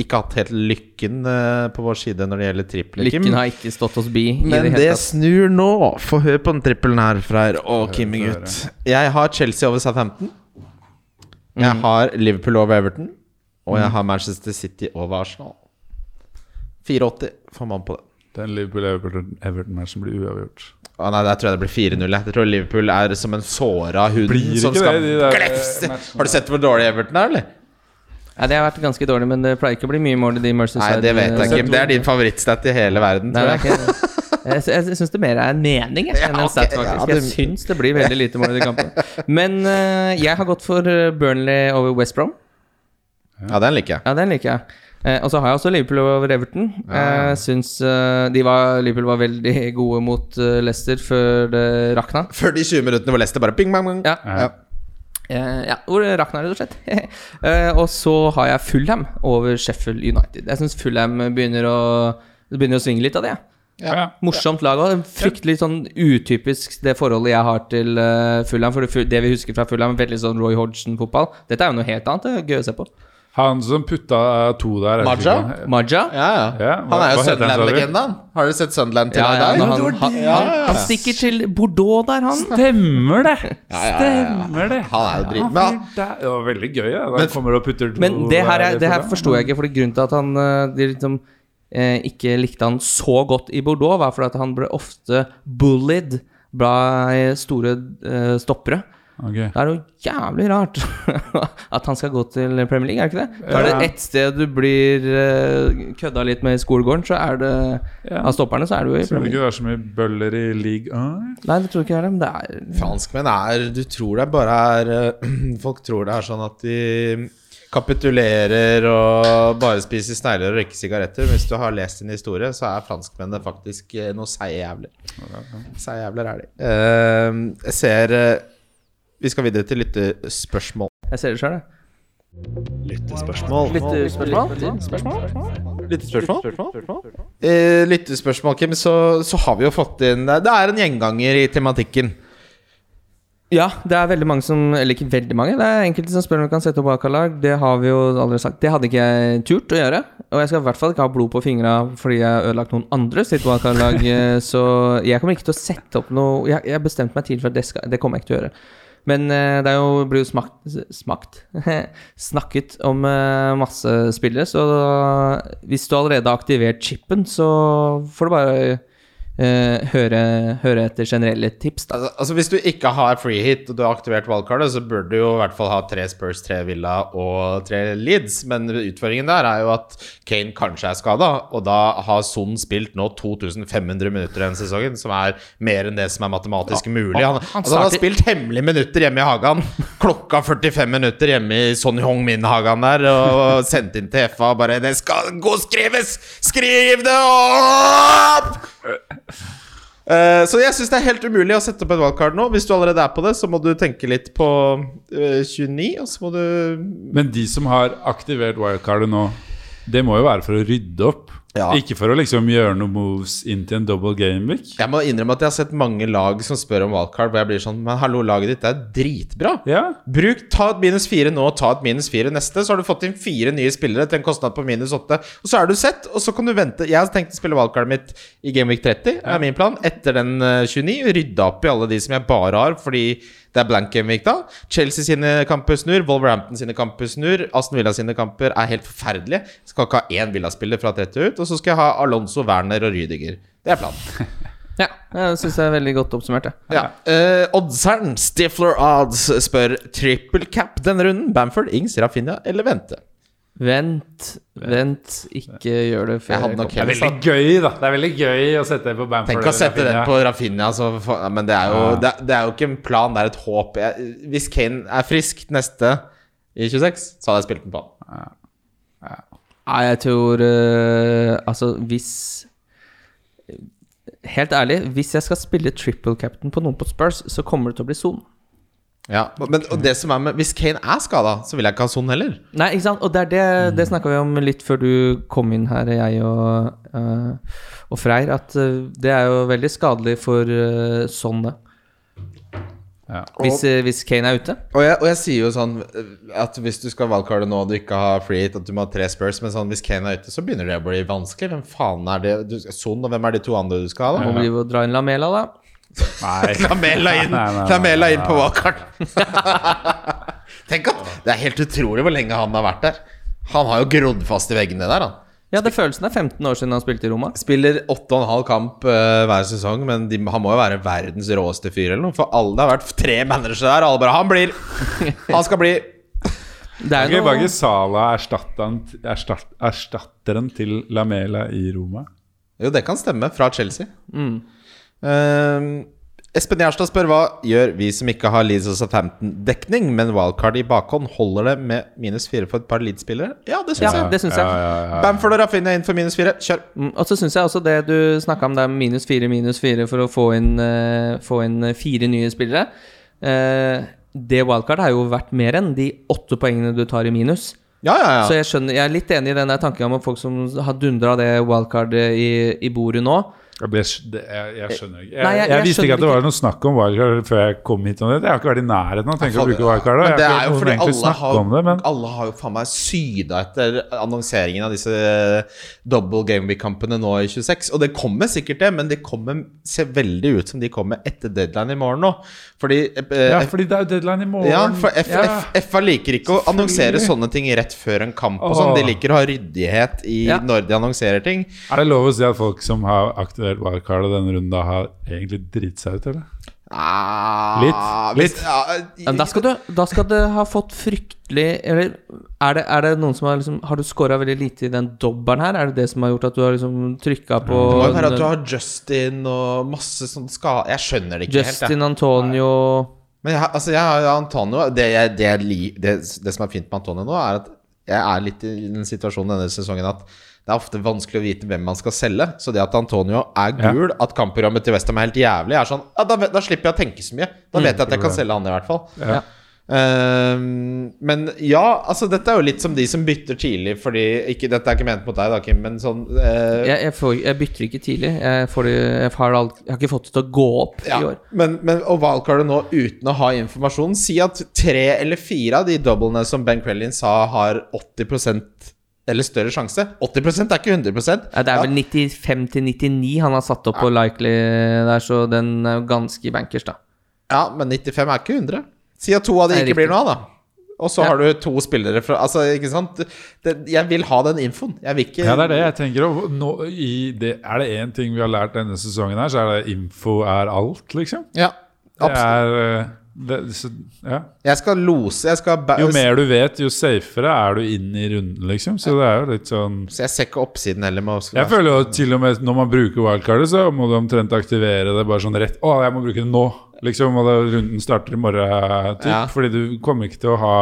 ikke hatt helt lykken uh, på vår side når det gjelder tripler, Kim. Lykken har ikke stått oss bi. Men det det snur nå. Få høre på den trippelen her, Freyr og Kimmy Gutt. Jeg har Chelsea over Southampton. Jeg Mm. har Liverpool over Everton. Og jeg har Manchester City over Arsenal. 4,80 får man på det. Den Liverpool-Everton-matchen blir uavgjort. Å nei, der tror jeg det blir 4-0. Jeg tror Liverpool er som en såra hund som skal det, de glefse. Har du sett hvor dårlig Everton er, eller? Ja, det har vært ganske dårlig, men det pleier ikke å bli mye mål i de Merseyside. Nei, det vet jeg ikke. Det er din favorittstat i hele verden, Nei, tror det jeg. ikke Jeg, jeg, jeg syns det mer er en mening jeg, enn Ja, en stat, ja, faktisk. det- Jeg syns det blir veldig lite mål i de kampene. Men uh, jeg har gått for eh, Burnley over West Brom. Ja, den liker jeg. Ja, den liker jeg. Eh, og så har jeg også Liverpool over Everton. Jeg syns eh, de var, Liverpool var veldig gode mot uh, Leicester før det rakna. Før de 20 minuttene hvor Leicester bare ping, bang, bang. Ja. Ja. Eh, ja, hvor det rakna, rett og slett. Eh, og så har jeg Fulham over Sheffield United. Jeg syns Fulham begynner å begynner å svinge litt av det. Ja. Morsomt lag òg. Fryktelig sånn utypisk det forholdet jeg har til uh, Fulham. For det, det vi husker fra Fulham, veldig sånn Roy Hodgson-fotball. Dette er jo noe helt annet. Det er gøy å se på. Han som putta to der er Maja? Maja. Ja, ja. Ja, hva- han er jo. Sunderland-legendaen. Har du sett Sunderland til Ja, ja, han, han, han, han stikker til Bordeaux der, han. Stemmer det! ja, ja, ja. Stemmer det. Han er jo dritbra. Ja, det var veldig gøy. Ja. Men- kommer og putter to Men det her, er, det her for forsto jeg ikke, for grunnen til at han eh, de liksom, eh, ikke likte han så godt i Bordeaux, var fordi at han ble ofte bullied by store eh, stoppere. Ok. Det er jo jævlig rart at han skal gå til Premier League, er det ikke det? Er det ett sted du blir uh, kødda litt med i skolegården, så er det Ja. Av stopperne, så er du jo i Tror du Premier ikke League. det er så mye bøller i league A? Nei, det tror ikke jeg er det, men det er Franskmenn er Du tror det bare er eh, Folk tror det er sånn at de kapitulerer og bare spiser snegler og røyker sigaretter. Hvis du har lest sin historie, så er franskmennene faktisk eh, noe seige jævler. Seige jævler er de. Eh, jeg ser eh, Vi skal videre til lyttespørsmål. Jeg ser det sjøl, jeg. Lyttespørsmål? Lyttespørsmål? Lyttespørsmål? Eh, lyttespørsmål, Kim, så, så har vi jo fått inn Det er en gjenganger i tematikken. Ja, det er veldig mange som Eller ikke veldig mange. Det er enkelte som spør om vi kan sette opp AK-lag. Det har vi jo allerede sagt. Det hadde ikke jeg turt å gjøre. Og jeg skal i hvert fall ikke ha blod på fingra fordi jeg har ødelagt noen andre sitt AK-lag. eh, Så jeg kommer ikke til å sette opp noe Jeg jeg har bestemt meg tidlig for at det, skal, det kommer jeg ikke til å gjøre. Men eh, det jo, blir jo smakt, smakt snakket om eh, masse spillere, så hvis du allerede har aktivert chipen, så får du bare eh, høre, høre etter generelle tips, da. Altså, altså Hvis du ikke har free hit og du har aktivert valgkartet, så burde du jo i hvert fall ha tre Spurs, tre Villa og tre Leeds. Men utfordringen der er jo at Kane kanskje er skada, og da har Son spilt nå 2500 minutter denne sesongen, som er mer enn det som er matematisk mulig. Han, han altså, han har spilt hemmelige minutter hjemme i hagen. Klokka 45 minutter hjemme i Sonny Hong Min-hagen der, og sendt inn til FA bare 'Det skal gå skrives! Skriv det opp!' Eh, så jeg syns det er helt umulig å sette opp et wildcard nå. Hvis du allerede er på det, så må du tenke litt på uh, 29, og så må du Men de som har aktivert wildcardet nå, det må jo være for å rydde opp. Ja. Ikke for å liksom gjøre noen moves inn til en double game week. Jeg må innrømme at jeg har sett mange lag som spør om wildcard, hvor jeg blir sånn Men hallo, laget ditt er dritbra. Ja, Bruk, Ta et minus fire nå ta et minus fire neste, så har du fått inn fire nye spillere til en kostnad på minus åtte. Og så er du sett, og så kan du vente. Jeg har tenkt å spille wildcardet mitt i Gameweek 30, er min plan. Etter den eh, 29. Rydde opp i alle de som jeg bare har fordi det er blank Gameweek da. Chelsea sine kamper snur, Wolverhampton sine kamper snur, Aston Villa sine kamper er helt forferdelige. Skal ikke ha én Villa-spiller fra 30 ut, og så skal jeg ha Alonso, Werner og Rydiger. Det er planen. Ja, jeg syns jeg er veldig godt oppsummert. Ja. Ja. Uh, Oddseren, Stifler Odds, spør triple cap denne runden. Bamford, Ings, Rafinha eller vente? Vent, vent, ikke gjør det før Jeg hadde nok. Det er veldig gøy, da. Det er veldig gøy å sette det på Bamford. Tenk å sette den på Rafinha, altså, for, men det er, jo, Ja. det, det er jo ikke en plan, det er et håp. Jeg, hvis Kane er frisk neste i 26, så hadde jeg spilt den på han. Nei, jeg tror uh, Altså, hvis Helt ærlig, hvis jeg skal spille triple captain på noen på Spurs, så kommer det til å bli Son. Ja, men og det som er med Hvis Kane er skada, så vil jeg ikke ha Son heller. Nei, ikke sant? Og det, er det, det snakka vi om litt før du kom inn her, jeg og, uh, og Freyr, at eh, det er jo veldig skadelig for uh, Son, det. Ja. Hvis, og, hvis Kane er ute. Og jeg, og jeg sier jo sånn at hvis du skal valgkarde nå og du ikke har free hit, at du må ha tre Spurs, men sånn hvis Kane er ute, så begynner det å bli vanskelig. Hvem faen er det? Du, Son, og hvem er de to andre du skal ha? Da? Må bli å dra inn Lamela, da. Nei. Lamela inn, Lamela inn på valgkart. Tenk at Det er helt utrolig hvor lenge han har vært der. Han har jo grodd fast i veggene der, han. Ja, det følelsen er 15 år siden han spilte i Roma. Spiller 8,5 kamp uh, hver sesong, men de, han må jo være verdens råeste fyr eller noe. For alle, det har vært tre managere der, og alle bare 'Han blir! Han skal bli!' Det er jo ikke noe erstatteren, erstatteren til Lamela i Roma? Jo, det kan stemme. Fra Chelsea. mm. Eh, Espen Gjerstad spør hva gjør vi som ikke har Leeds og Southampton-dekning, men wildcard i bakhånd. Holder det med minus fire for et par Leeds-spillere? Ja, det syns Ja, jeg. det syns jeg. Ja, ja, ja. Bamford og Rafinha inn for minus fire. Kjør. Mm, Og så syns jeg også det du snakka om, det er minus fire, minus fire for å få inn, uh, få inn eh, fire nye spillere. Uh, det wildcard har jo vært mer enn de åtte poengene du tar i minus. Ja, ja, ja. Så jeg skjønner, jeg er litt enig i den tanken om folk som har dundra det wildcardet i, i bordet nå. Jeg, ble, jeg, jeg skjønner ikke. Jeg, Nei, jeg- visste ikke at det var noe snakk om wildcard før jeg kom hit. om det Jeg har ikke vært i nærheten av å tenke å bruke wildcard. Men det er jo fordi alle har, det, men alle har jo faen meg syda etter annonseringen av disse double game week-kampene nå i 26. Og det kommer sikkert det, men det kommer, ser veldig ut som de kommer etter deadline i morgen nå. Fordi eh, Ja, fordi det er jo deadline i morgen. ja, for F, Ja. F, FA liker ikke å annonsere sånne ting rett før en kamp. og sånn De liker å ha ryddighet i Ja. når de annonserer ting. Er det lov å si at folk som har aktivert wildcardet denne runden, da har egentlig driti seg ut, eller? Ah, Litt, hvis- litt. Ja, Men da skal, du, da skal du ha fått fryktelig Eller er det, er det noen som har liksom Har du scora veldig lite i den dobbelen her? Er det det som har gjort at du har liksom trykka på det må jo være at du har Justin og masse sånn skade Jeg skjønner det ikke helt. Justin Antonio Men jeg, altså, jeg har jo Antonio det, jeg, det, jeg li, det, det som er fint med Antonio nå, er at jeg er litt i den situasjonen denne sesongen at det er ofte vanskelig å vite hvem man skal selge. Så det at Antonio er Ja. gul, at kampprogrammet til Westham er helt jævlig, er sånn ja, da, da slipper jeg å tenke så mye. Da vet jeg at jeg kan selge han i hvert fall. Ja. Ehm, men ja, altså dette er jo litt som de som bytter tidlig fordi ikke, Dette er ikke ment mot deg, da, Kim, men sånn uh, jeg, jeg, får, jeg bytter ikke tidlig. Jeg, får det, jeg, har alt, jeg har ikke fått det til å gå opp Ja, i år. men, men og valgkartet nå uten å ha informasjon Si at tre eller fire av de doublene som Ben Crellin sa har 80 eller større sjanse. 80% er ikke 100% Ja, det er vel 95-99 han har satt opp på likely der, så den er jo ganske bankers, da. Ja, men 95 er ikke 100. Si at to av de ikke blir noe av, da. Og så Ja. har du to spillere fra Altså, ikke sant? Det, jeg vil ha den infoen. Jeg vil ikke Ja, det er det jeg tenker. Og nå, i det, er det én ting vi har lært denne sesongen, her, så er det info er alt, liksom. Ja, Det absolutt. er eh, det, så, ja. Jeg skal lose. Jeg skal Jo mer du vet, jo safere er du inn i runden, liksom. Så det er jo litt sånn Så jeg ser ikke oppsiden heller. Med Jeg føler jo til og med når man bruker wildcardet, så må du omtrent aktivere det bare sånn rett Å, jeg må bruke det nå! Liksom, og da runden starter i morgen. Typ, Ja. Fordi du kommer ikke til å ha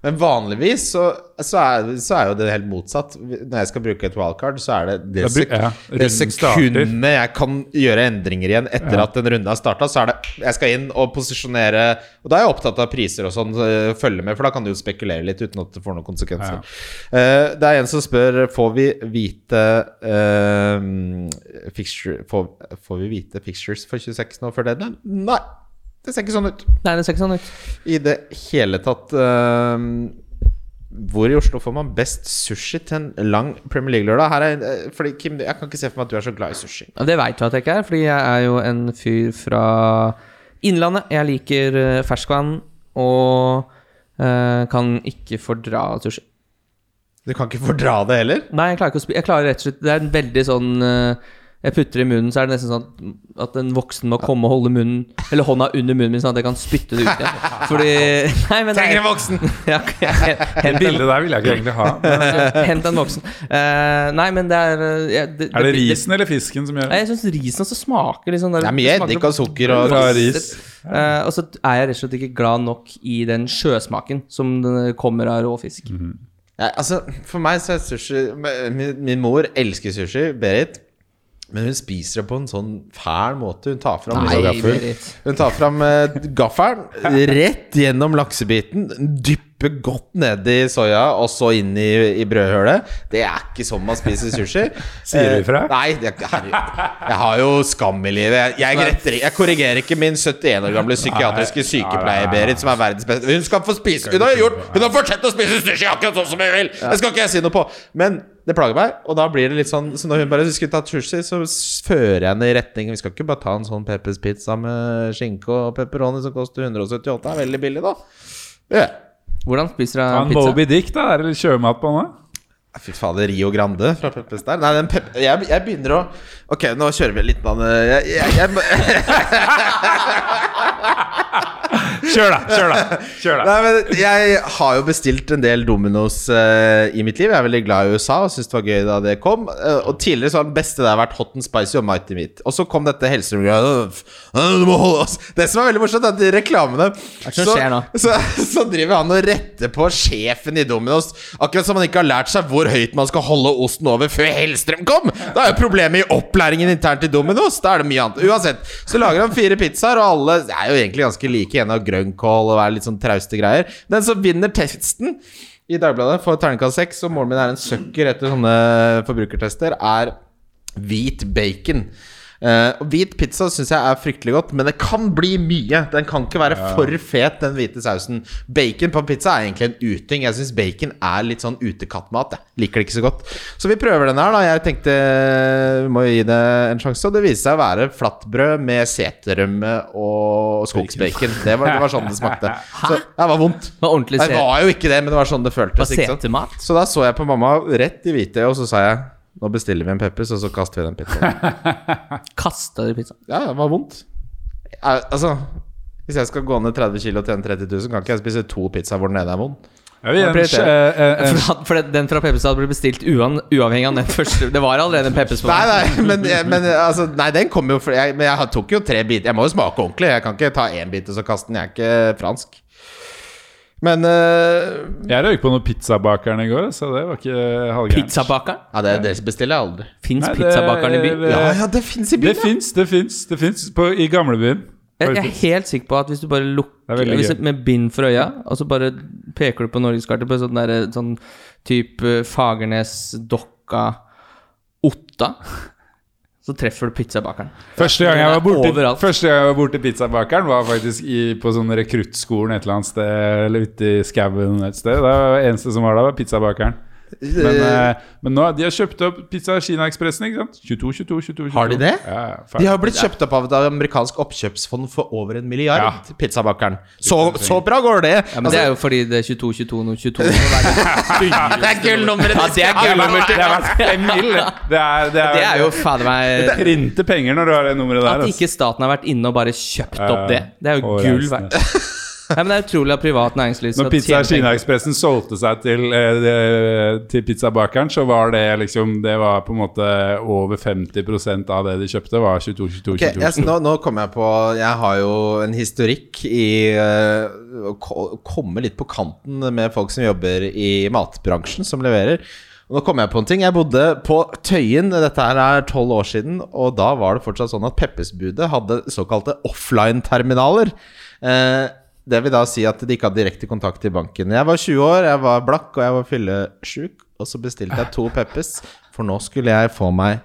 Men vanligvis så, så, er, så er jo det helt motsatt. Når jeg skal bruke et wildcard, så er det det, sek ja, det sekundet jeg kan gjøre endringer igjen etter Ja. at en runde har starta, så er det Jeg skal inn og posisjonere Og da er jeg opptatt av priser og sånn, følge med, for da kan du jo spekulere litt uten at det får noen konsekvenser. Eh, det er en som spør Får vi vite uh, fixture, får, får vi vite fixtures for 26 nå før deadline? Nei. Det ser ikke sånn ut Nei, det ser ikke sånn ut. i det hele tatt. uh, hvor i Oslo får man best sushi til en lang Premier League-lørdag? Her er, eh, fordi Kim, Jeg kan ikke se for meg at du er så glad i sushi. Ja, Det veit du at jeg ikke er, fordi jeg er jo en fyr fra Innlandet. Jeg liker eh, ferskvann og uh, kan ikke fordra sushi. Du kan ikke fordra det heller? Nei, jeg klarer ikke å spise Jeg klarer rett og slett Det er en veldig sånn eh, Jeg putter i munnen, så er det nesten sånn at, en voksen må komme og holde munnen Eller hånda under munnen min, sånn at jeg kan spytte det ut igjen. Fordi Nei, men Trenger en voksen! Ja, ok, Det bildet der vil jeg ikke egentlig ha. Men, hent en voksen. Uh, nei, men det er ja, det, er det risen eller fisken som gjør Nei, det? Jeg syns risen også smaker litt sånn der- Det er mye eddik og sukker og ris. Uh, og så er jeg rett og slett ikke glad nok i den sjøsmaken som den kommer av råfisk. Ja, altså, For meg så er sushi Min, min mor elsker sushi, Berit. Men hun spiser det på en sånn fæl måte. Hun tar fram Nei, Hun tar fram eh, gaffelen rett gjennom laksebiten, dypper godt nedi i soya og så inn i, i brødhølet. Det er ikke sånn man spiser sushi. Sier du Eh, ifra? Nei, jeg, jeg har jo skam i livet. Jeg, jeg, retter, jeg korrigerer ikke min 71 år gamle psykiatriske sykepleier, Berit, som er verdens beste. Hun skal få spise Hun har gjort Hun har fortsatt å spise sushi akkurat sånn som hun vil! Det skal ikke jeg si noe på. Men det plager meg, og da blir det litt sånn Så når hun bare skulle tatt sushi, så fører jeg henne i retning Vi skal ikke bare ta en sånn Peppers pizza med skinke og pepperoni som koster 178. Det er veldig billig, da. Yeah. Hvordan spiser du pizza? Moby Dick, da. Er det sjømat på den? da? Fy fader, Rio Grande fra Peppes der. Nei, den pep jeg, jeg begynner å Ok, nå kjører vi litt mann jeg, jeg, jeg, Kjør, da! Kjør, da! Kjør da Nei, men jeg har jo bestilt en del Domino's uh, i mitt liv. Jeg er veldig glad i USA og syns det var gøy da det kom. Uh, og tidligere så har den beste der vært Hot and Spicy og Mighty Meat. Og så kom dette Hellstrøm-greia. Du må holde oss Det som er veldig morsomt, er at i reklamene nå? så, så driver han og retter på sjefen i Domino's. Akkurat som han ikke har lært seg hvor høyt man skal holde osten over før Hellstrøm kom! Da er jo problemet i opplæringen internt i Domino's. Da er det mye annet. Uansett, så lager han fire pizzaer, og alle er jo egentlig ganske like. En av grønnkål og er litt sånn trauste greier. Den som vinner testen i Dagbladet får terningkast seks, og målet mitt er en søkker etter sånne forbrukertester, er hvit bacon. Eh, og Hvit pizza syns jeg er fryktelig godt, men det kan bli mye. Den kan ikke være for fet, den hvite sausen. Bacon på pizza er egentlig en uting. Jeg syns bacon er litt sånn utekattmat. Jeg liker det ikke så godt. Så vi prøver den her, da. Jeg tenkte vi må gi det en sjanse. Og det viste seg å være flatbrød med seterømme og skogsbacon. Det var, det var sånn det smakte. Så det var vondt. Det var Det var jo ikke det, men det var sånn det føltes. Så da så jeg på mamma rett i hvite, og så sa jeg nå bestiller vi en Peppers, og så kaster vi den pizzaen. Kasta du pizzaen? Ja, det var vondt. Jeg, altså Hvis jeg skal gå ned 30 kg og tjene 30 000, kan ikke jeg spise to pizzaer hvor den ene er vond. Ja, prioriterer. eh, eh, For, for den fra Peppers hadde blitt bestilt uan, uavhengig av den første Det var allerede en Peppers på Nei, nei, men, men altså Nei, den kom jo for jeg, Men jeg tok jo tre biter. Jeg må jo smake ordentlig. Jeg kan ikke ta én bit og så kaste den. Jeg er ikke fransk. Men uh, jeg røyk på noen pizzabakeren i går, så det var ikke halvgærent. Pizzabakeren? Ja, det, det bestiller jeg aldri. Fins pizzabakeren i byen? Ja, ja, det fins i Det byen. ja. fins, det fins. Det fins i gamlebyen. Jeg, jeg er helt sikker på at hvis du bare er lukker hvis, med bind for øya, og så bare peker du på norgeskartet på sånn derre sånn type Fagernes, Dokka, Otta, så treffer du pizzabakeren. Første gang jeg var borte, første gang jeg var borte pizzabakeren, var faktisk i, på sånn rekruttskolen et eller annet sted, eller ute i skauen et sted. Det var det eneste som var der, var pizzabakeren. Men, eh, men nå, de har kjøpt opp Pizza Kina-ekspressen, ikke sant? 22, 22, 22, 22. Har de det? Ja, ja, De har blitt kjøpt opp av et amerikansk oppkjøpsfond for over en milliard. Ja. Pizzabakeren. Så, så bra går det! Ja, men det er jo fordi det er 22, 22, no, 22 må være litt det er gullnummeret Ja, det er gullnummer til Det er fem mil, det. Er, det er, Det er jo fader meg Rinte penger når du har det nummeret der. At ikke staten har vært inne og bare kjøpt opp det. Det er jo gull verdt. Nei, men Det er utrolig at privat næringsliv skal Når Pizza. Kina-ekspressen solgte seg til, eh, til pizzabakeren, så var det liksom Det var på en måte over 50% av det de kjøpte, var 22, 22, okay, 22. jeg, nå, nå kommer jeg på Jeg har jo en historikk i eh, å ko- komme litt på kanten med folk som jobber i matbransjen, som leverer. Og nå kommer jeg på en ting. Jeg bodde på Tøyen, dette her er tolv år siden, og da var det fortsatt sånn at Peppes-budet hadde såkalte offline-terminaler. Eh, det vil da si at de ikke hadde direkte kontakt til banken. Jeg var 20 år, jeg var blakk og jeg var fyllesjuk, og så bestilte jeg to Peppes, for nå skulle jeg få meg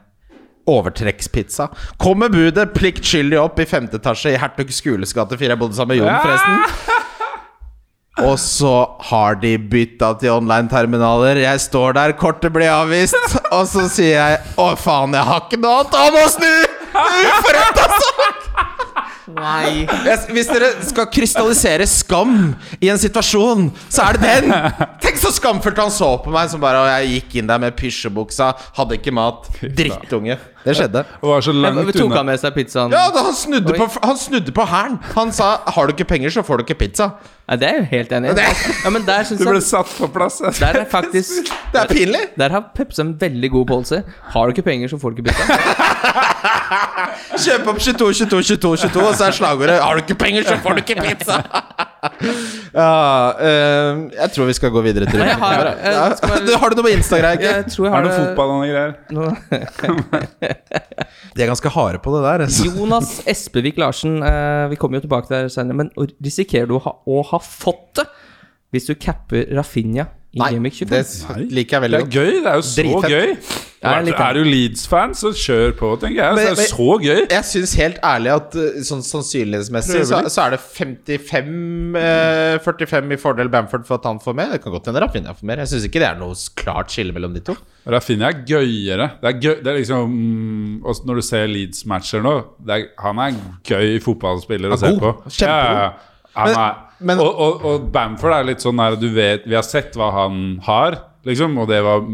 overtrekkspizza. Kommer budet pliktskyldig opp i femte etasje i Hertug Skules gate 4. Jeg bodde sammen med Jon, forresten. Og så har de bytta til online-terminaler. Jeg står der, kortet blir avvist, og så sier jeg Å, faen, jeg har ikke noe annet! Å, må snu! Uforrett, sak! Nei. Hvis dere skal krystallisere skam i en situasjon, så er det den! Tenk så skamfullt han så på meg, som bare Og jeg gikk inn der med pysjebuksa, hadde ikke mat. Drittunge. Det skjedde. Og var så langt Tok unna. han med seg pizzaen? Ja, da han snudde Oi. på Han snudde på hælen. Han sa 'har du ikke penger, så får du ikke pizza'. Nei, det er jeg jo helt enig i. Ja, men der syns Du ble jeg satt på plass. altså. Der er faktisk Det er pinlig. Der har Pepsi en veldig god policy. Har du ikke penger, så får du ikke pizza. Kjøp opp 22, 22, 22, 22, og så er slagordet 'har du ikke penger, så får du ikke pizza'. ja, eh, jeg tror vi skal gå videre til Nei, jeg har- runden. jeg skal bare- Du- Har du noe på Instagram? Jeg tror jeg Har har du noe fotball og noe greier? nå- De er ganske harde på det der. altså. Jonas Espevik Larsen, eh, vi kommer jo tilbake der senere, men risikerer du å ha, å ha fått det hvis du capper Rafinha i Nei, Gameweek 25? det liker jeg veldig godt. Det er gøy. Det er jo så Dritfett. gøy. Er Er du Leeds-fan, så kjør på, tenker jeg. Men- Det er men- så gøy. Jeg syns helt ærlig at uh, sånn sannsynlighetsmessig så, så er det 55 eh, 45 i fordel Bamford for at han får mer. Det kan godt hende Rafinha får mer. Jeg syns ikke det er noe klart skille mellom de to. Rafinha er gøyere. Det er, gøy, det er liksom mm, Når du ser Leeds-matcher nå det er, Han er gøy fotballspiller å se på. Kjempegod. Ja, Men- men- og, og, og Bamford er litt sånn der du vet Vi har sett hva han har, liksom. Og det var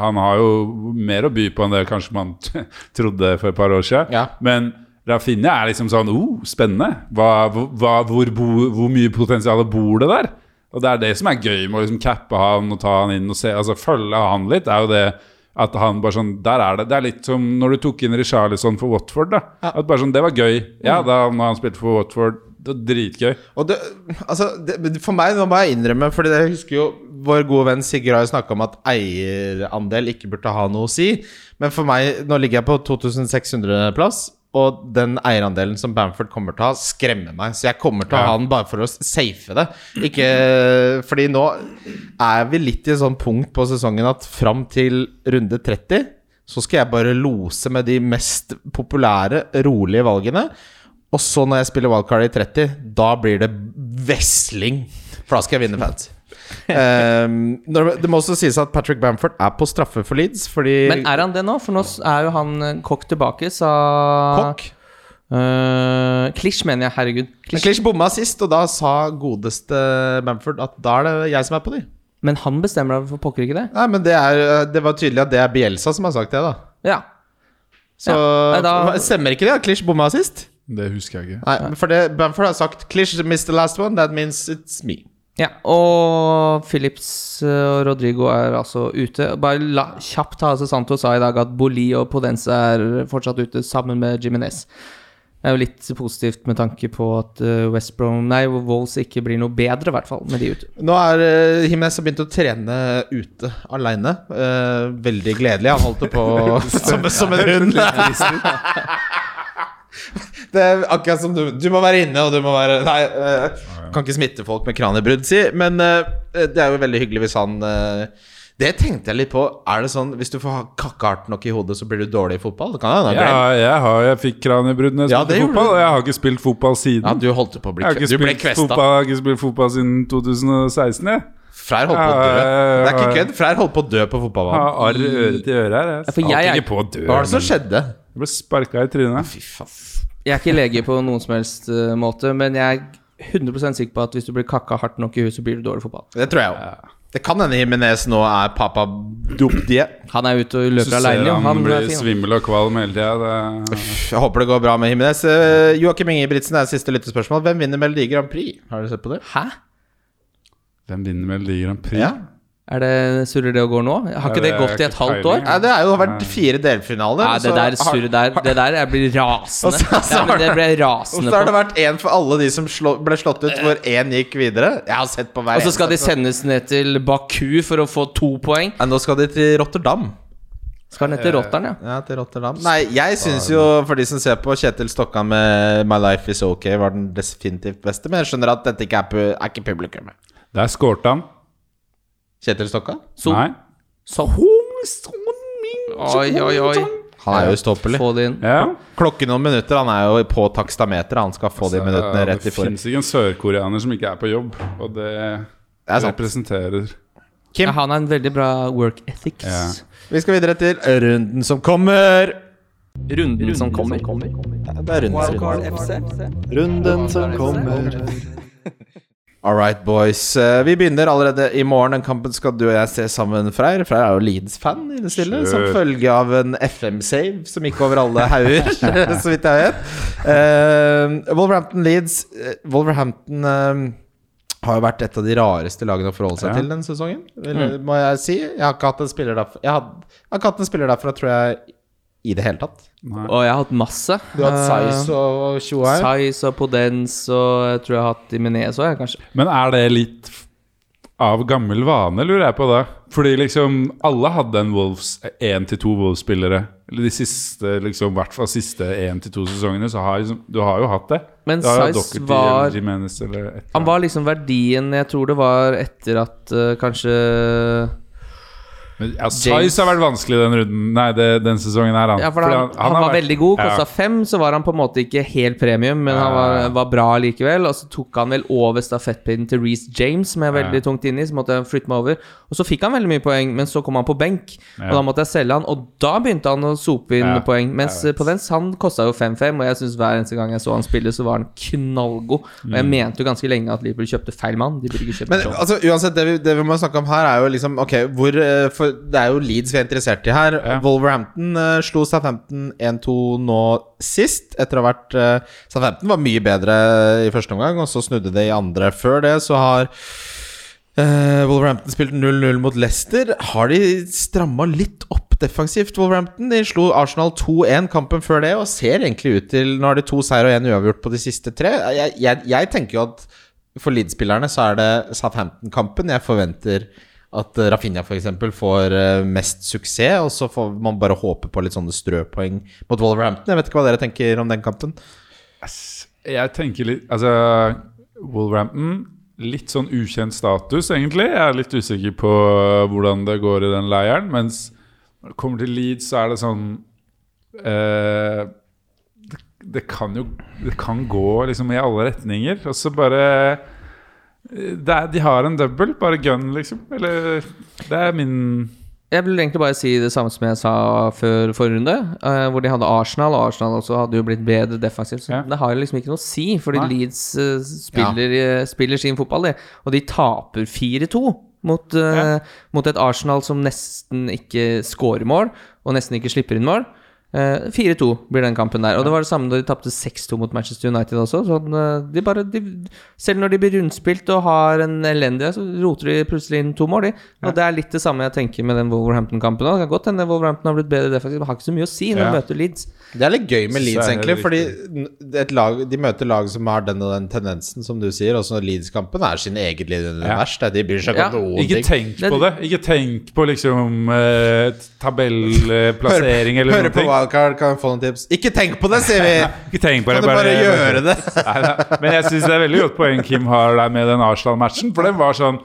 Han har jo mer å by på enn det kanskje man trodde for et par år siden. Ja. Men Rafinha er liksom sånn oh, spennende. Hva, hva, hvor, bo, hvor mye potensial bor det der? Og det er det som er gøy med å liksom cappe han og ta han inn og se, altså følge han litt, er jo det at han bare sånn Der er det Det er litt som når du tok inn Richarlison for Watford, da. At bare sånn Det var gøy. Ja, da når han spilte for Watford, det var dritgøy. Det, altså, det, for meg, nå må jeg innrømme Fordi jeg husker jo vår gode venn Sigurd har snakka om at eierandel ikke burde ha noe å si. Men for meg, nå ligger jeg på 2600-plass, og den eierandelen som Bamford kommer til å ha, skremmer meg. Så jeg kommer til å ha den bare for å safe det. Ikke Fordi nå er vi litt i et sånt punkt på sesongen at fram til runde 30 så skal jeg bare lose med de mest populære, rolige valgene. Og så når jeg spiller wildcard i 30, da blir det vesling. For da skal jeg vinne fans. um, det må også sies at Patrick Bamford er på straffe for Leeds, fordi Men er han det nå? For nå er jo han eh, kokk tilbake, sa Kokk Uh, Klisj, mener jeg. Herregud. Klisj. Bomma sist, og da sa godeste Bamford at da er det jeg som er på de. Men han bestemmer da for pokker ikke det? Nei, men det, er, det var tydelig at det er Bielsa som har sagt det, da. Ja. Så Ja, nei, da- stemmer ikke det at Klish bomma sist? Det husker jeg ikke. Nei, for det, Bamford har sagt 'Klish missed the last one', that means it's me. ja. Og Phillips eh, og Rodrigo er altså ute. Bare la, kjapt Hase Santo sa i dag at Boli og Podense er fortsatt ute, sammen med Jiminez. Det er jo litt positivt med tanke på at eh, West Brom Nei, Wolves ikke blir noe bedre, i hvert fall, med de ute. Nå er uh, Jimenez har begynt å trene ute aleine. veldig gledelig. Han holdt det på som, som en hund. Det er akkurat som du Du må være inne, og du må være Nei, uh, kan ikke smitte folk med kraniebrudd, si. Men uh, det er jo veldig hyggelig hvis han uh, Det tenkte jeg litt på. Er det sånn hvis du får ha kakkehardt nok i hodet, så blir du dårlig i fotball? Det kan jeg, Ja, Ja, jeg, har, jeg fikk kraniebrudd når jeg Ja, spilte fotball, og jeg har ikke spilt fotball siden. ja, du holdt på å bli jeg har ikke Du ble spilt fotball, jeg har ikke spilt fotball siden 2016. Jeg Freyr holdt på å dø. Det er ikke kødd. Freyr holdt på å dø på har fotballbanen. arr øre til øre her. Jeg for jeg er- ikke på å dø. Hva var det som skjedde? Jeg ble sparka i trynet. Fy faen. Jeg er ikke lege på noen som helst uh, måte, men jeg er 100 sikker på at hvis du blir kakka hardt nok i huet, så blir du dårlig fotball. Det tror jeg òg. Det kan hende Jimenez nå er papa Dupdie. Han er ute og løper aleine, han Han blir svimmel og kvalm hele tida. Jeg håper det går bra med Jimenez. Uh, Joakim Ingebrigtsen er siste lyttespørsmål. Hvem vinner Melodi Grand Prix? Har du sett på det? Hæ? Hvem vinner Melodi Grand Prix? Ja. Er det surrer det og går nå? Har ikke det det gått i et halvt år? Nei, det har jo vært fire delfinaler. Nei, det der surret der Det der jeg blir rasende. Og så- så Ja, det ble rasende Og så har det vært én for alle de som slå, ble slått ut, hvor én gikk videre. Jeg har sett på hver Og så skal de sendes ned til Baku for å få to poeng. Nei, Nå skal de til Rotterdam. Skal ned til Rotterdam, ja. Ja, til Rotterdam Nei, jeg syns jo, for de som ser på Kjetil Stokkan med 'My Life Is Ok', var den definitivt beste. Men jeg skjønner at dette ikke er, pu- er ikke publikum. Der skårte han. Kjetil Stokka? Så, Nei. så Oi, oi, oi. Han er jo ustoppelig. Det. Ja. Klokken om minutter. Han er jo på takstameteret. Han skal få de minuttene rett i det forhånd. fins ikke en sørkoreaner som ikke er på jobb, og det, det representerer Kim? Ja, han har en veldig bra work ethics. Ja. Vi skal videre til runden som kommer. Runden som kommer. Det er runden som kommer. Runden som kommer. All right, boys. Eh, Vi begynner allerede i morgen. Den kampen skal du og jeg se sammen, Freyr. Freyr er jo Leeds-fan i det stille, som følge av en FM-save som gikk over alle hauger, så vidt jeg vet. Uh, Wolverhampton-Leeds Wolverhampton uh, har jo vært et av de rareste lagene å forholde seg Ja. til denne sesongen, vil, må jeg si. Jeg har ikke hatt en spiller derfra Jeg jeg har ikke hatt en spiller derfra, tror jeg, i det hele tatt. Nei. Og jeg har hatt masse. Du har hatt Size og Tjoa her. Size og podens og jeg tror jeg har hatt Imenez òg, kanskje. Men er det litt av gammel vane, lurer jeg på da? Fordi liksom alle hadde en Wolves én til to Wolves-spillere. Eller de siste, liksom, hvert fall siste én til to sesongene, så har liksom, du har jo hatt det. Men Size var Jimenez Han var liksom verdien Jeg tror det var etter at uh, kanskje Men, ja, James- Size har vært vanskelig den runden Nei, det, den sesongen her, han. Ja, for han, han, han, var vært- veldig god. Ja. Kosta fem, så var han på en måte ikke helt premium, men han var, var bra likevel. Og så tok han vel over stafettpinnen til Reece James, som jeg er veldig Ja. tungt inni. Så måtte jeg flytte meg over. Og så fikk han veldig mye poeng, men så kom han på benk. Ja. Og da måtte jeg selge han, og da begynte han å sope inn Ja, poeng. Mens på Vens, han kosta jo 5-5, og jeg syns hver eneste gang jeg så han spille, så var han knallgod. Og Mm. jeg mente jo ganske lenge at Liverpool kjøpte feil mann. De burde ikke kjøpe Men altså, uansett, det vi, det vi må snakke om her, er jo liksom Ok, hvor eh, For det er jo Leeds vi er interessert i her. Ja. Wolverhampton uh, slo Southampton 1-2 nå sist, etter å ha vært uh, Southampton var mye bedre i første omgang, og så snudde det i andre. Før det så har uh, Wolverhampton spilt 0-0 mot Leicester. Har de stramma litt opp defensivt, Wolverhampton? De slo Arsenal 2-1 kampen før det, og ser egentlig ut til Nå har de to seier og én uavgjort på de siste tre. Jeg, jeg, jeg tenker jo at for Leeds-spillerne så er det Southampton-kampen jeg forventer at eh, Rafinha f.eks. får eh, mest suksess, og så får man bare håpe på litt sånne strøpoeng mot Wolverhampton. Jeg vet ikke hva dere tenker om den kampen. Jeg tenker litt Altså, Wolverhampton Litt sånn ukjent status, egentlig. Jeg er litt usikker på hvordan det går i den leiren. Mens når det kommer til Leeds, så er det sånn eh, det, det kan jo Det kan gå liksom i alle retninger. Og så bare er, De har en double, bare gun, liksom. Eller Det er min Jeg vil egentlig bare si det samme som jeg sa før forrige runde, uh, hvor de hadde Arsenal, og Arsenal også hadde jo blitt bedre defensivt. Så Ja. det har jo liksom ikke noe å si, fordi Nei. Leeds uh, spiller, eh, spiller sin fotball, de. Og de taper 4-2 mot, Ja. mot et Arsenal som nesten ikke scorer mål, og nesten ikke slipper inn mål. Eh, 4-2 blir den kampen der. Og det var det samme da de tapte 6-2 mot Manchester United også. Sånn, eh, de bare, de, selv når de blir rundspilt og har en elendig så roter de plutselig inn to mål, de. Og det er litt det samme jeg tenker med den Wolverhampton-kampen òg. Det kan godt hende Wolverhampton har blitt bedre defensivt, men har ikke så mye å si når Ja. de møter Leeds. Det er litt gøy med Leeds, det egentlig, fordi et lag, de møter lag som har den og den tendensen, som du sier. Også når Leeds-kampen er sin eget lille univers. det. De bryr seg ikke Ja, om noen Ikke tenk på det. Ikke tenk på liksom eh, tabellplassering eller noe. på Wildcard, kan få noen tips. Ikke tenk på det, sier vi! Ikke tenk på Kan det, du bare gjøre det? Neida. Men jeg syns det er veldig godt poeng Kim har der med den Arsenal-matchen. For den var sånn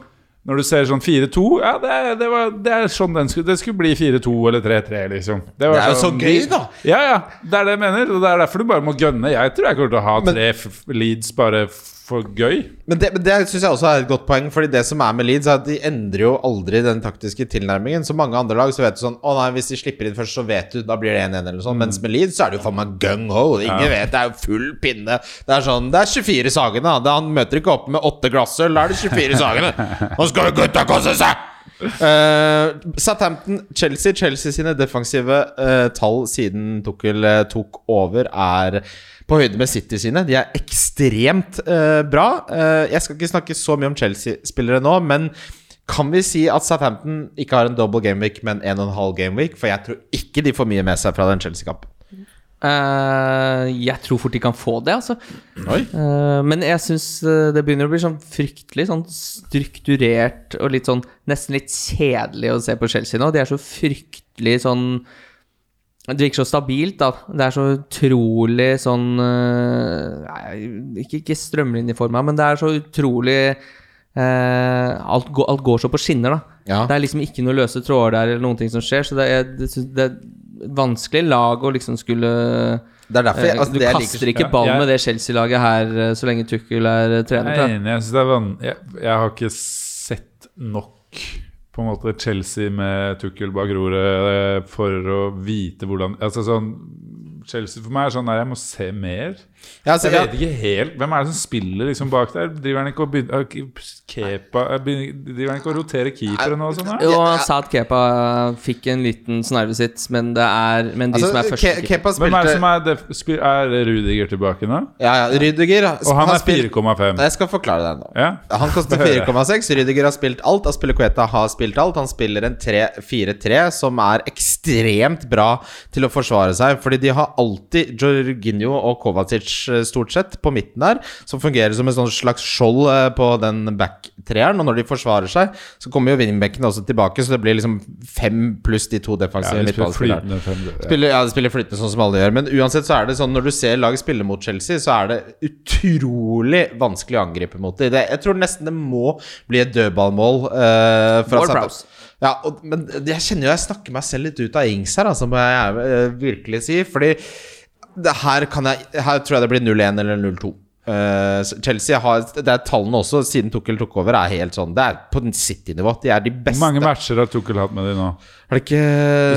Når du ser sånn 4-2 Ja, det, det, var, det er sånn den skulle Det skulle bli 4-2 eller 3-3, liksom. var Det er jo så gøy, da! Ja, ja. Det er det jeg mener. Og det er derfor du bare må gønne. Jeg tror jeg kommer til å ha tre Men, leads bare for gøy. Men det, men det syns jeg også er et godt poeng, Fordi det som er med Leeds, er at de endrer jo aldri den taktiske tilnærmingen. Så mange andre lag så vet du sånn Å nei, hvis de slipper inn først, så vet du Da blir det 1-1 eller noe sånt. Mens med Leeds så er det jo faen meg gung-ho. Ingen Ja. vet. Det er jo full pinne. Det er sånn Det er 24 Sagene. da. Han møter ikke opp med åtte glassøl. Da er det 24 Sagene. Nå skal jo gutta kose seg! Uh, Southampton, Chelsea Chelsea sine defensive uh, tall siden Tukkel uh, tok over, er på høyde med City sine. De er ekstremt uh, bra. Uh, jeg skal ikke snakke så mye om Chelsea-spillere nå, men kan vi si at Southampton ikke har en double gameweek, men en og en halv gameweek? For jeg tror ikke de får mye med seg fra den Chelsea-kampen. Uh, jeg tror fort de kan få det, altså. Eh, men jeg syns det begynner å bli sånn fryktelig sånn strukturert og litt sånn nesten litt kjedelig å se på Chelsea nå. De er så fryktelig sånn Det virker så stabilt, da. Det er så utrolig sånn eh, nei, Ikke, ikke strømlinjeforma, men det er så utrolig eh, alt, går, alt går så på skinner, da. Ja. Det er liksom ikke noe løse tråder der eller noen ting som skjer, så det er, det, det er et vanskelig lag å liksom skulle Det er derfor jeg, Eh, altså, du det kaster liker ikke ball Ja, jeg- med det Chelsea-laget her eh, så lenge Tukkel er trener. Jeg jeg, jeg har ikke sett nok på en måte Chelsea med Tukkel bak roret eh, for å vite hvordan Altså sånn Chelsea for meg er sånn der jeg må se mer. Ja, altså, Jeg vet ikke helt Hvem er det som spiller liksom bak der? Driver han ikke og begynner Kepa eh, begynner- Driver han ikke og roterer keeperen og sånn? Jo, han sa at Kepa fikk en liten snarve sitt, men det er Men de altså, som er Ke- første Kepa Hvem er det som er def spil- Er Rudiger tilbake nå? Ja, ja, Rudiger Og han er 4,5. Jeg skal forklare deg nå. Ja? Han koster 4,6. Rudiger har spilt alt. Aspilicueta har spilt alt. Han spiller en 3-4-3 som er ekstremt bra til å forsvare seg. Fordi de har alltid Jorginho og Kovacic eh, stort sett på midten der, som fungerer som et slags skjold eh, på den back-treeren. Og når de forsvarer seg, så kommer jo wingbackene også tilbake, så det blir liksom fem pluss de to Ja, de spiller flytende. Ja. Spiller, ja, de spiller flytende sånn som alle gjør. Men uansett så er det sånn når du ser lag spille mot Chelsea, så er det utrolig vanskelig å angripe mot dem. Det, jeg tror nesten det må bli et dødballmål. Uh, ja, og, men jeg kjenner jo jeg snakker meg selv litt ut av ings her, altså, må jeg uh, virkelig si. Fordi her, kan jeg, her tror jeg det blir 0-1 eller 0-2. Uh, Chelsea har Det er tallene også, siden Tukkel tok over, er helt sånn Det er på City-nivå. De er de Hvor mange matcher har Tukkel hatt med de nå? Har det ikke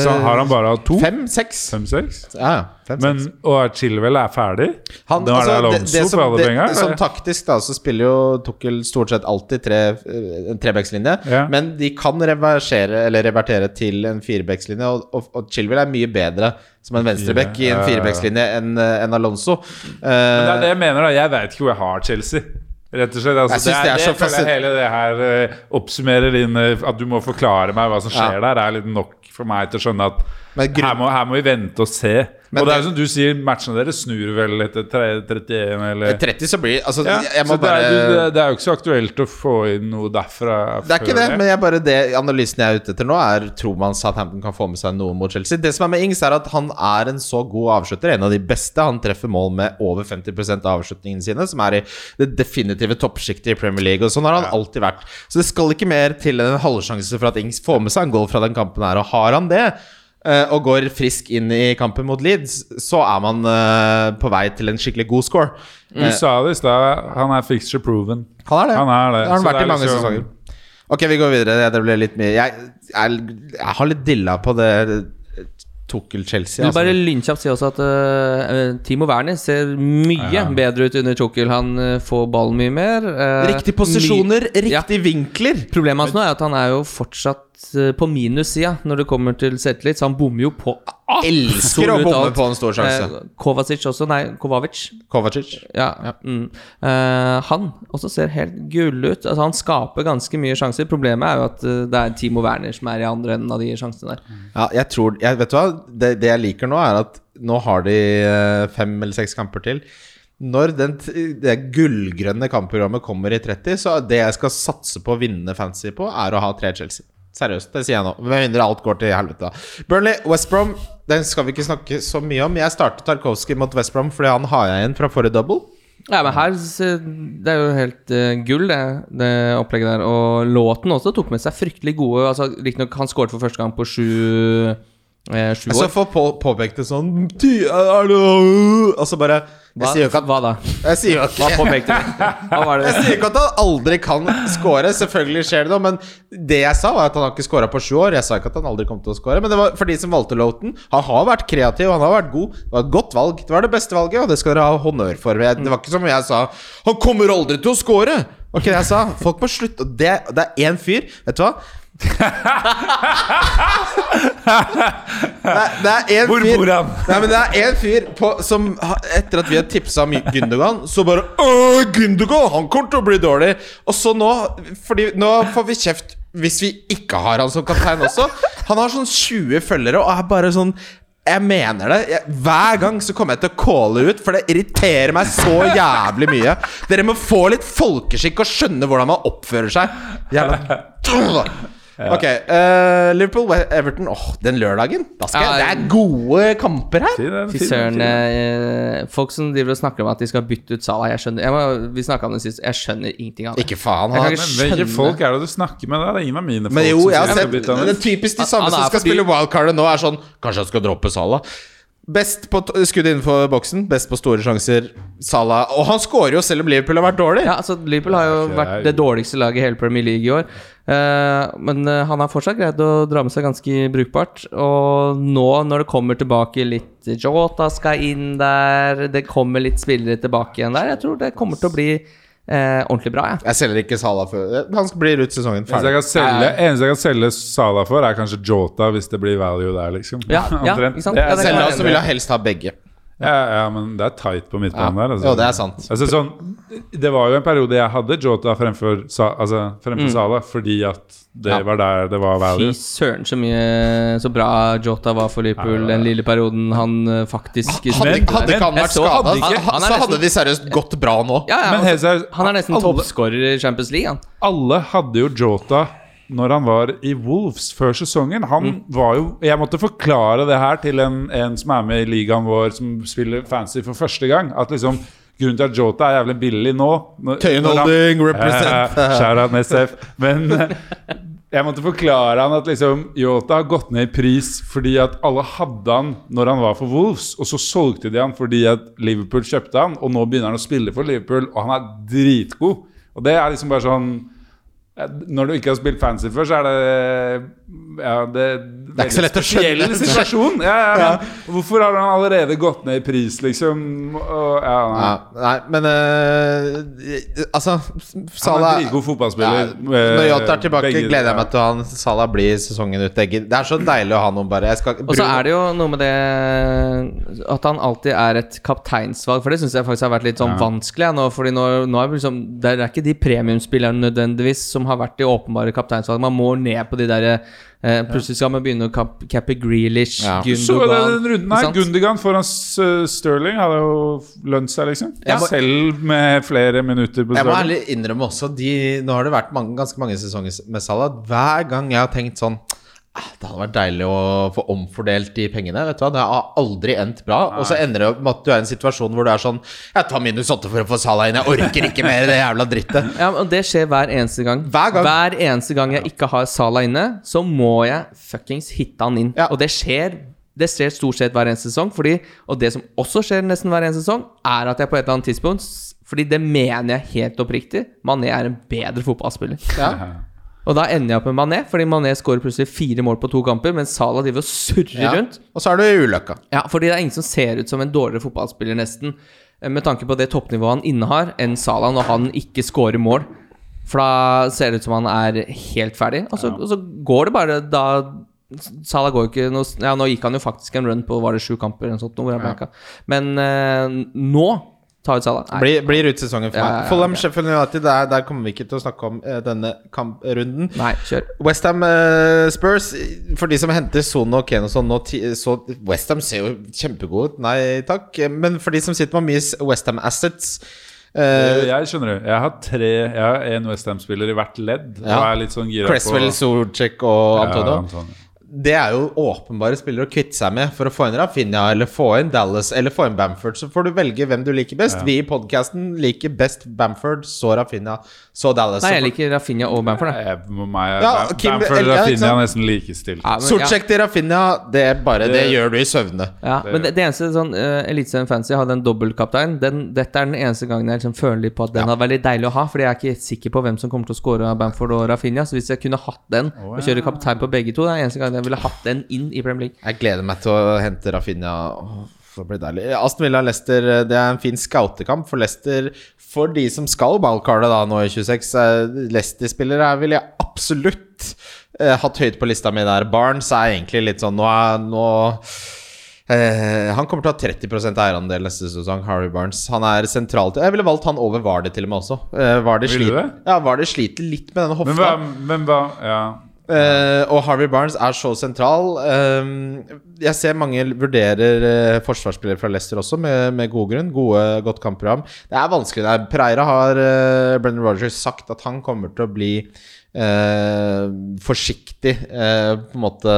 han- har han bare hatt to? Fem? Seks? Fem-seks? Ja, ja. Fem, Men, seks. og Chilwell er ferdig? Han, Nå er det Alonso det, det som, for alle det, penger, Sånn taktisk da, så spiller jo Tukkel stort sett alltid tre, eh, en trebekslinje. Ja. Men de kan reversere Eller revertere til en firebekslinje, og, og, og Chilwell er mye bedre som en venstreback i en firebackslinje enn en Alonso. Men det er Eh, det jeg mener, da. Jeg vet ikke hvor jeg har Chelsea. Rett og slett. Altså, Jeg det, det er, er det, så føler jeg hele det her eh, oppsummerer eh, At du må forklare meg hva som skjer Ja. der, er litt nok for meg til å skjønne at her, må, her må vi vente og se. Men og det er jo som du sier, matchene deres snur vel etter 31 eller 30 så blir Altså, ja, jeg må så det, er, det, er jo ikke så aktuelt å få inn noe derfra. Det er ikke det, men jeg bare det analysen jeg er ute etter nå, er tror man Southampton kan få med seg noe mot Chelsea. Det som er med Ings, er at han er en så god avslutter, en av de beste. Han treffer mål med over 50 av avslutningene sine, som er i det definitive toppsjiktet i Premier League. Og sånn har han alltid vært. Så det skal ikke mer til enn en halvsjanse for at Ings får med seg en goal fra den kampen her, og har han det eh, og går frisk inn i kampen mot Leeds, så er man eh, på vei til en skikkelig god score. Du sa det i stad, han er fixture proven. Han er det. Han er det. Det har han vært det i mange liksom- sesonger. Ok, vi går videre. Det ble litt mye Jeg, jeg, jeg har litt dilla på det Tukkel-Chelsea. Altså. bare lynkjapt si også at uh, Timo Werner ser mye Ja. bedre ut under Tukkel. Han uh, får ballen mye mer. Uh, Riktige posisjoner, my- Ja. riktige vinkler. Problemet hans nå er at han er jo fortsatt eh, på minussida når det kommer til selvtillit, så han bommer jo på Elsker å bomme på en stor sjanse. Eh, Kovacic også, nei, Kovacic. Kovacic. Ja. Mm. Eh, han også ser helt gull ut. Altså, han skaper ganske mye sjanser. Problemet er jo at eh, det er Timo Werner som er i andre enden av de sjansene der. Ja, jeg tror jeg, Vet du hva? Det, det jeg liker nå, er at nå har de eh, fem eller seks kamper til. Når den, det gullgrønne kampprogrammet kommer i 30, så det jeg skal satse på å vinne fancy på, er å ha tre Chelsea. Seriøst, det sier jeg nå. Med mindre alt går til helvete. Burnley, West Brom, den skal vi ikke snakke så mye om. Jeg startet Tarkovskij mot West Brom fordi han har jeg igjen fra forrige double. Ja, men her Det er jo helt uh, gull, det, det opplegget der. Og låten også tok med seg fryktelig gode altså, Riktignok, han skåret for første gang på sju, eh, sju Så år. får på, påpekt det sånn «Ty, er det, Altså bare Hva, sier jo ikke at- hva da? Jeg sier jo Hva ikke påpekte du? Hva var Jeg sier ikke at han aldri kan score. Selvfølgelig skjer det noe. Men det jeg sa, var at han har ikke scora på sju år. Jeg sa ikke at han aldri kom til å score. Men det var for de som valgte Loughton. Han har vært kreativ, han har vært god. Det var et godt valg. Det var det beste valget, og det skal dere ha honnør for. Jeg- Det var ikke som jeg sa Han kommer aldri til å score! Det ikke det jeg sa. Folk må slutte. Det, det er én fyr, vet du hva? Det er, det er en Hvor fyr bor han? Nei, men det er en fyr på, som ha- Etter at vi har tipsa om Gündogan, så bare Åh, Gündogan, han kommer til å bli dårlig! Og så nå Fordi nå får vi kjeft hvis vi ikke har han som kaptein også. Han har sånn 20 følgere og er bare sånn jeg mener det. Jeg, hver gang så kommer jeg til å calle ut, for det irriterer meg så jævlig mye. Dere må få litt folkeskikk og skjønne hvordan man oppfører seg. Jævla Ok, uh, Liverpool, Everton Åh, den lørdagen. Da skal jeg, Ja, det er gode kamper her. Fy søren. eh, Folk som driver og snakker om at de skal bytte ut Salah Jeg skjønner jeg må, Vi snakka om det sist. Jeg skjønner ingenting av det. Ikke faen. Han, ikke Men hvilke folk er det du snakker med da? Det er ingen av mine folk men jo, jeg har sett Det er typisk de samme Han som er skal fordi- spille wildcardet nå, er sånn Kanskje jeg skal droppe Salah. Best på skudd innenfor boksen, best på store sjanser. Salah Og han skårer jo selv om Liverpool har vært dårlig. Ja, altså Liverpool har jo vært det dårligste laget i hele Premier League i år. Eh, men eh, han har fortsatt greid å dra med seg ganske brukbart. Og nå, når det kommer tilbake litt Jota skal inn der, det kommer litt spillere tilbake igjen der, jeg tror det kommer til å bli eh, ordentlig bra, Ja. Jeg selger ikke Sala før Han blir ut sesongen Eneste jeg, selge, eneste jeg kan selge Sala for, er kanskje Jota, hvis det blir value der, liksom. Ja, ja, ikke sant? Det Ja, det kan Selger også vil jeg helst ha begge. Ja, ja, men det er tight på midtbanen Ja. der. Altså. Jo, det er sant. Altså, sånn, det var jo en periode jeg hadde Jota fremfor, altså, fremfor Salah, fordi at det Mm. Ja. var der det var Fy søren så mye Så bra Jota var for Liverpool den lille perioden han eh, faktisk Hadde, Men- hadde ikke han vært så- skada, hadde ikke- han så hadde de seriøst gått bra nå. Ja, ja, Men altså, han er nesten toppskårer i Champions League, han. Alle hadde jo Jota når han var i Wolves før sesongen. Han Mm. var jo Jeg måtte forklare det her til en, en som er med i ligaen vår, som spiller fancy for første gang. At liksom Grunnen til at Jota er jævlig billig nå Tøyen Holding, represent. Eh, SF Men jeg måtte forklare han at liksom Jota har gått ned i pris fordi at alle hadde han når han var for Wolves, og så solgte de han fordi at Liverpool kjøpte han, og nå begynner han å spille for Liverpool, og han er dritgod. Og det er liksom bare sånn Når du ikke har spilt fancy før, så er det Ja, det, det er ikke så lett å skjønne. situasjon. Ja, ja, hvorfor har han allerede gått ned i pris, liksom? Og, ja, nei. Ja, nei, men uh, Altså, Han er en dritgod fotballspiller. Når Jota er tilbake, Begge- gleder jeg meg til han Salah blir sesongen ut. Det er så deilig å ha noen bare jeg skal, Og så er det jo noe med det at han alltid er et kapteinsvalg, for det syns jeg faktisk har vært litt sånn Ja. vanskelig. Ja, nå, fordi nå, nå er det liksom Det er ikke de premiumspillerne nødvendigvis som har vært de åpenbare kapteinsvalgene. Man må ned på de derre eh, Plutselig skal man begynne å kappe, cappe Grealish, Ja. Gundogan den runden her, Gundogan foran Sterling hadde jo lønt seg, liksom. Ja. Selv med flere minutter på Sterling. Jeg må ærlig innrømme også de, Nå har det vært mange, ganske mange sesonger med Salah. Hver gang jeg har tenkt sånn «Ah, Det hadde vært deilig å få omfordelt de pengene. Vet du hva Det har aldri endt bra. Og så ender det opp med at du er i en situasjon hvor du er sånn Jeg tar minus åtte for å få Salah inn. Jeg orker ikke mer det jævla drittet. Ja, men Det skjer hver eneste gang. Hver gang. eneste gang jeg ikke har Salah inne, så må jeg fuckings hitte han inn. Ja. Og det skjer Det skjer stort sett hver eneste sesong. Fordi, og det som også skjer nesten hver eneste sesong, er at jeg på et eller annet tidspunkt Fordi det mener jeg helt oppriktig. Mané er en bedre fotballspiller. Ja. Og da ender jeg opp med Mané, fordi Mané skårer plutselig fire mål på to kamper, mens Salah driver og surrer Ja. rundt. Og så er du i ulykka. Ja, fordi det er ingen som ser ut som en dårligere fotballspiller, nesten, eh, med tanke på det toppnivået han innehar, enn Salah når han ikke skårer mål. For da ser det ut som han er helt ferdig. Og så, og så går det bare da Salah går ikke noe Ja, nå gikk han jo faktisk en run på var det sju kamper eller noe sånt, hvor han blanka. Men eh, nå ta ut Salah. Nei. Blir, blir ut sesongen for Ja, meg. ja, ja, Fulham. Sheffield United, der, der kommer vi ikke til å snakke om uh, denne kamprunden. Nei, kjør. Westham uh, Spurs, for de som henter Son og Kane og sånn nå, så Westham ser jo kjempegode ut, nei takk. Men for de som sitter med mye Westham assets uh, Jeg skjønner det. Jeg har tre Jeg har én Westham-spiller i hvert ledd. Ja. Og er litt sånn gira Cresswell, på Sorcek og Antonio. Ja, Antonio. Det er jo åpenbare spillere å kvitte seg med for å få inn Rafinha eller få inn Dallas eller få inn Bamford. Så får du velge hvem du liker best. Vi i podkasten liker best Bamford, så Rafinha, så Dallas. Nei, jeg liker Rafinha og Bamford. jeg. Jeg, meg, Ja, Bamford og ja, Rafinha er nesten likestilt. Ja, Sortsjekk til Rafinha, det, er bare, det, Det- gjør du i søvne. Ja, men det, det eneste sånn uh, Eliteserien Fancy hadde en dobbeltkaptein. Dette er den eneste gangen jeg liksom føler litt på at den Ja. var veldig deilig å ha. Fordi jeg er ikke sikker på hvem som kommer til å score av Bamford og Rafinha. Så hvis jeg kunne hatt den og kjøre kaptein på begge to, det er den eneste gangen jeg ville hatt den inn i Premier League. Jeg gleder meg til å hente Rafinha. Det blir deilig. Aston Villa Leicester, det er en fin scoutekamp for Leicester. For de som skal ballcarde da nå i 26. eh, Leicester-spillere vil jeg absolutt eh, hatt høyt på lista mi der. Barnes er egentlig litt sånn Nå er nå eh, Han kommer til å ha 30% eierandel neste sesong, Harry Barnes. Han er sentralt Jeg ville valgt han over Vardy til og med også. Eh, Vardy sliter, ja, Vardy sliter litt med denne hofta. Men hva, men hva Ja. Eh, og Harvey Barnes er så sentral. Uh, jeg ser mange vurderer uh, forsvarsspillere fra Leicester også, med, med god grunn. Gode, godt kampprogram. Det er vanskelig. der. Preira har uh, Brendan Rogers sagt at han kommer til å bli forsiktig. på en måte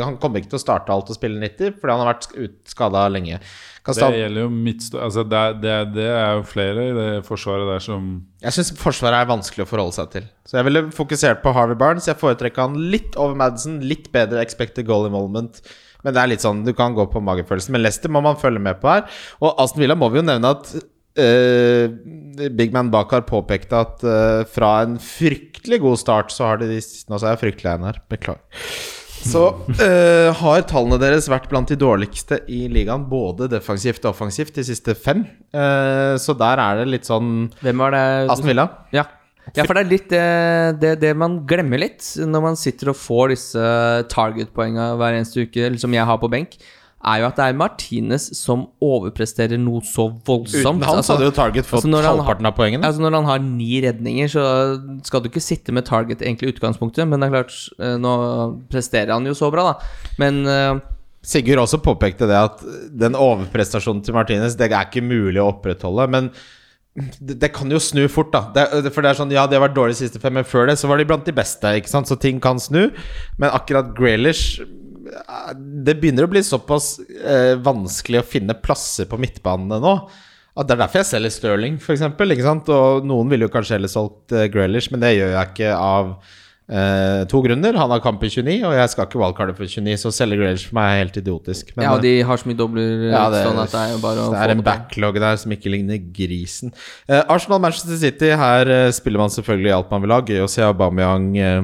Han kommer ikke til å starte alt og spille 90, fordi han har vært skada lenge. Det gjelder jo mitt stå- altså det, det, det er jo flere i det forsvaret der som Jeg syns Forsvaret er vanskelig å forholde seg til. Så jeg ville fokusert på Harvey Barnes. Jeg foretrekker han litt over Madison. Litt bedre expected goal involvement. Men det er litt sånn, du kan gå på magefølelsen. Men Leicester må man følge med på her. Og Aston Villa må vi jo nevne at Uh, Big Man bak har påpekt at uh, fra en fryktelig god start, så har de de Nå sa jeg fryktelig en her. Beklager. Så uh, har tallene deres vært blant de dårligste i ligaen, både defensivt og offensivt, de siste fem. Uh, så der er det litt sånn Hvem var det? Aston Villa. Ja. ja, for det er litt det, det, det man glemmer litt når man sitter og får disse target-poenga hver eneste uke, som jeg har på benk, er jo at det er Martinez som overpresterer noe så voldsomt. Uten han altså, hadde jo Target fått altså når har- halvparten av poengene. Altså Når han har ni redninger, så skal du ikke sitte med target egentlig i utgangspunktet, men det er klart, eh, nå presterer han jo så bra, da. Men uh, Sigurd også påpekte det at den overprestasjonen til Martinez Det er ikke mulig å opprettholde. Men det, det kan jo snu fort, da. Det, for det er sånn, Ja, de har vært dårlige siste fem, men før det så var de blant de beste. ikke sant? Så ting kan snu. Men akkurat Graylish Det begynner å bli såpass eh, vanskelig å finne plasser på midtbanene nå. At Det er derfor jeg selger Stirling, f.eks. Og noen ville jo kanskje heller solgt eh, Graylish, men det gjør jeg ikke av eh, to grunner. Han har kamp i 29, og jeg skal ikke wildcarde for 29, så selge Grealish for meg er helt idiotisk. Men, ja, og de har så mye dobler ja, det, sånn at det er jo bare å det er en backlog der som ikke ligner grisen. Uh, Arsenal-Manchester City, her uh, spiller man selvfølgelig alt man vil ha. Gøy å se Aubameyang eh.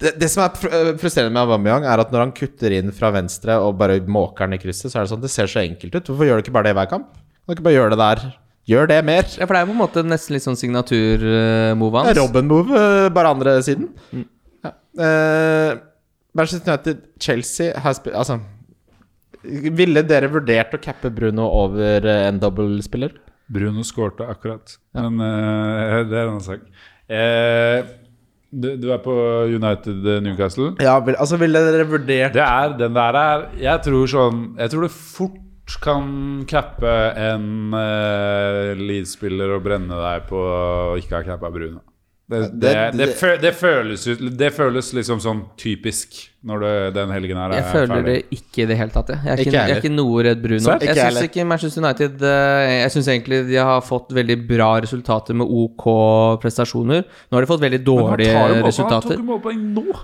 det, det som er eh, frustrerende med Aubameyang, er at når han kutter inn fra venstre og bare måker den i krysset, så er det sånn det ser så enkelt ut. Hvorfor gjør du ikke bare det i hver kamp? Kan du ikke bare gjøre det der? Gjør det mer. Ja, for det er på en måte nesten litt sånn signatur-move hans. Robin-move, eh, bare andre siden. Mm. Ja. Uh, Manchester United, Chelsea har spilt Altså Ville dere vurdert å cappe Bruno over eh, en dobbeltspiller? Bruno skårte akkurat. Men uh, det er en annen sak. Uh, du, du er på United Newcastle? Ja, vil, altså ville dere vurdert Det er, den der er Jeg tror sånn Jeg tror det fort kan cappe en uh, Leeds-spiller og brenne deg på å ikke ha cappa Bruno. Det, det, Det- det, det- føles, ut- det føles liksom sånn typisk når den helgen her er ferdig. Jeg føler ferdig. det ikke i det hele tatt. Jeg, jeg, er, Ikke ikke, jeg er ikke noe redd Bruno. Jeg syns ikke Manchester United eh, Jeg syns egentlig de har fått veldig bra resultater med OK prestasjoner. Nå har de fått veldig Men han dårlige Resultater Men. Han resultater. tok jo målpoeng nå!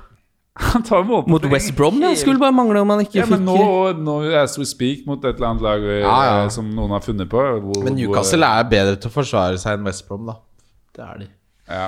Han tar jo målpoeng. Mot West Brom, ja. Skulle bare mangle om han ikke Ja, men fikk nå, nå as we speak, mot et eller annet lag eh, Ja, ja. som noen har funnet på hvor, Men Newcastle er bedre til å forsvare seg enn West Brom, da. Det er de. Ja.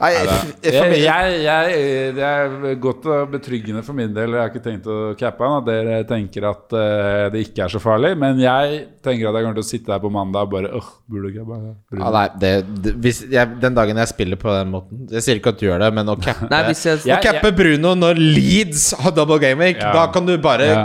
Nei, jeg, jeg, jeg, Det er godt og betryggende for min del. Jeg har ikke tenkt å cappe han. At dere tenker at uh, det ikke er så farlig. Men jeg tenker at jeg kommer til å sitte der på mandag og bare Åh, burde ikke bare burde. ja, nei, det, det, hvis jeg, Den dagen jeg spiller på den måten Jeg sier ikke at du gjør det, men å cappe Nei, jeg, Å cappe Bruno når Leeds har double gaming, Ja. da kan du bare Ja.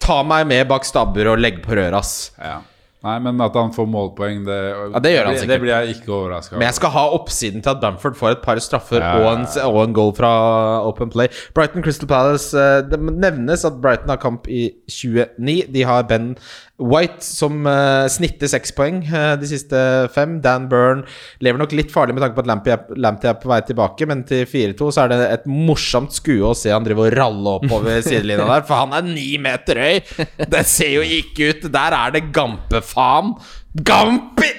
ta meg med bak stabber og legge på røret, ass. Ja. Nei, men at han får målpoeng, det, Ja, det det, det blir jeg ikke overraska Men jeg skal ha oppsiden til at Bamford får et par straffer Ja. og, en, og en goal fra Open Play. Brighton Crystal Palace eh, Det nevnes at Brighton har kamp i 29. De har Ben White som uh, snitter seks poeng uh, de siste fem. Dan Byrne lever nok litt farlig med tanke på at Lamptey er, på vei tilbake, men til 4-2 så er det et morsomt skue å se han drive og ralle oppover sidelinja der, for han er ni meter høy! Det ser jo ikke ut! Der er det Gampe-faen! Gampi!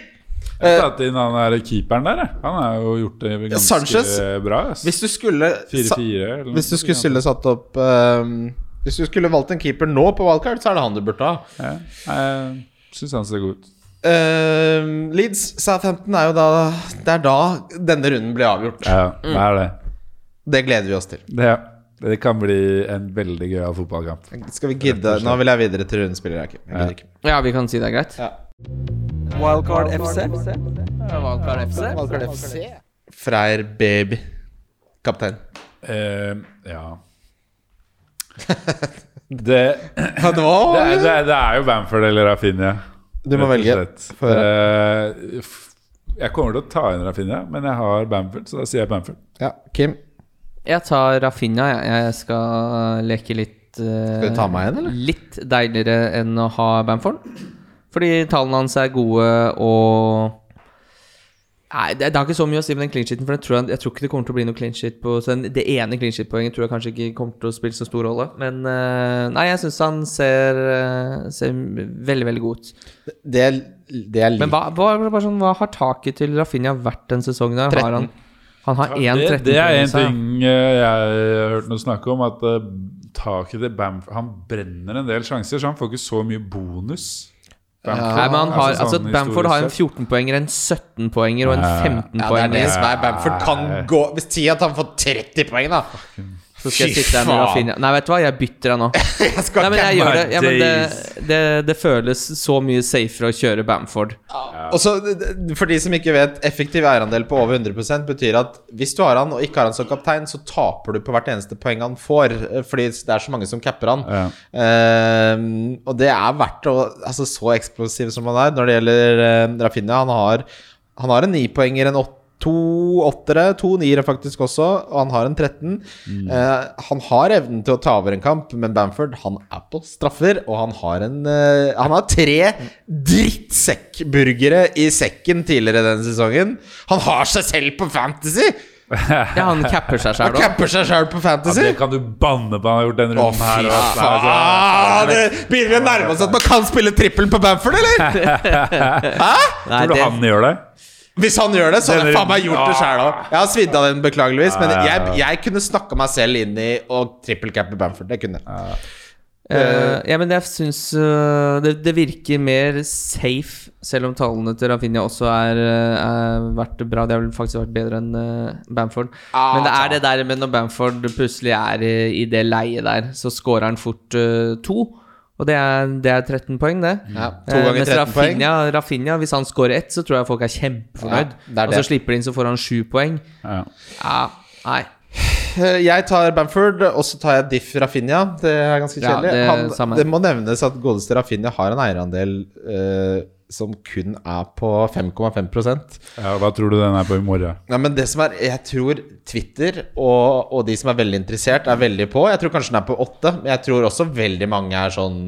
Jeg tatt inn han der keeperen der. Han har jo gjort det ganske Sanchez. bra. ass. Hvis du skulle 4-4 Hvis du skulle satt opp ehm, Hvis du skulle valgt en keeper nå på wildcard, så er det han du burde ha. Ja, jeg syns han ser god ut. Uh, Leeds Southampton er jo da Det er da denne runden blir avgjort. Ja, det er det. Det gleder vi oss til. det. Det kan bli en veldig gøyal fotballkamp. Skal vi gidde Nå vil jeg videre til rundens Ja. Ja, vi kan si det er greit. Ja. Wildcard FC. Valgkart FC. Wildcard FC. Freyr Baby. Kaptein. Uh, ja det, Ja, det det, er, det, er, det er jo Bamford eller Rafinha. Du må velge. Eh, f- jeg kommer til å ta inn Rafinha, men jeg har Bamford, så da sier jeg Bamford. Ja, Kim. Jeg tar Rafinha, jeg. Jeg skal leke litt uh, Skal du ta meg igjen, eller? Litt deiligere enn å ha Bamford. Fordi tallene hans er gode og Nei, det, det har ikke så mye å si med den clean sheeten, for jeg tror, jeg, jeg tror ikke det kommer til å bli noe clean sheet på så den, Det ene clean sheet-poenget tror jeg kanskje ikke kommer til å spille så stor rolle. Men uh, nei, jeg syns han ser, uh, ser veldig, veldig god ut. Det, det er Men hva, hva, bare sånn, hva har taket til Rafinha vært den sesongen? der? Har han, han har 1 det, 13 det er en ting eh, jeg har hørt noe snakke om, at uh, taket til Bamford Han brenner en del sjanser, så han får ikke så mye bonus. Bamford, Nei, men han har, altså altså, sånn Bamford har en 14-poenger, en 17-poenger og en Ja. Ja, det er det som er Bamford. Kan gå Hvis Tiat har fått 30 poeng, da. Så skal jeg sitte der med. Rafinha. Nei, vet du hva, jeg bytter deg nå. Jeg skal Nei, men jeg gjør det. Ja, men det, det, det føles så mye safere å kjøre Bamford. Og så, For de som ikke vet, effektiv eierandel på over 100% betyr at hvis du har han og ikke har han som kaptein, så taper du på hvert eneste poeng han får, eh, fordi det er så mange som capper han. Ja. Um, og det er verdt å Altså, så eksplosiv som han er når det gjelder uh, Rafinha. Han har, han har en nipoenger, en åtte To åttere, to niere faktisk også, og han har en 13. Eh, han har evnen til å ta over en kamp, men Bamford han er på straffer, og han har en eh, Han har tre drittsekkburgere i sekken tidligere denne sesongen. Han har seg selv på Fantasy! Ja, han capper seg Han sjøl òg. capper seg sjøl på Fantasy. Ja, det kan du banne på han har gjort denne runden fy her. og- faen! Det begynner vi å nærme oss at man kan spille trippel på Bamford, eller? Hæ? Nei, Tror du det, han gjør det? Hvis han gjør det, så hadde jeg faen meg gjort det sjæl òg. Jeg har svidd av den, beklageligvis, men jeg, jeg kunne snakka meg selv inn i å trippelcappe Bamford. Det kunne jeg. Uh, ja, men jeg syns uh, det, det virker mer safe, selv om tallene til Rafinha også er, eh, er vært bra. Det har vel faktisk vært bedre enn uh, Bamford. Ah, men det er det der med når Bamford plutselig er i, i det leiet der, så scorer han fort eh, to. Og det er, det er 13 poeng, det. Ja, to Eh, ganger mens 13 poeng. Rafinha, Rafinha, hvis han scorer ett, så tror jeg folk er kjempefornøyd. Ja, det er og så slipper de inn, så får han sju poeng. Ja. Ja, nei. Eh, Jeg tar Bamford, og så tar jeg Diff Rafinha. Det er ganske Ja, kjedelig. det- det må nevnes at godeste Rafinha har en eierandel eh, som kun er på 5,5% ja, Hva tror du den er på i morgen? Nei, men det som er Jeg tror Twitter og, og de som er veldig interessert, er veldig på. Jeg tror kanskje den er på 8, men jeg tror også veldig mange er sånn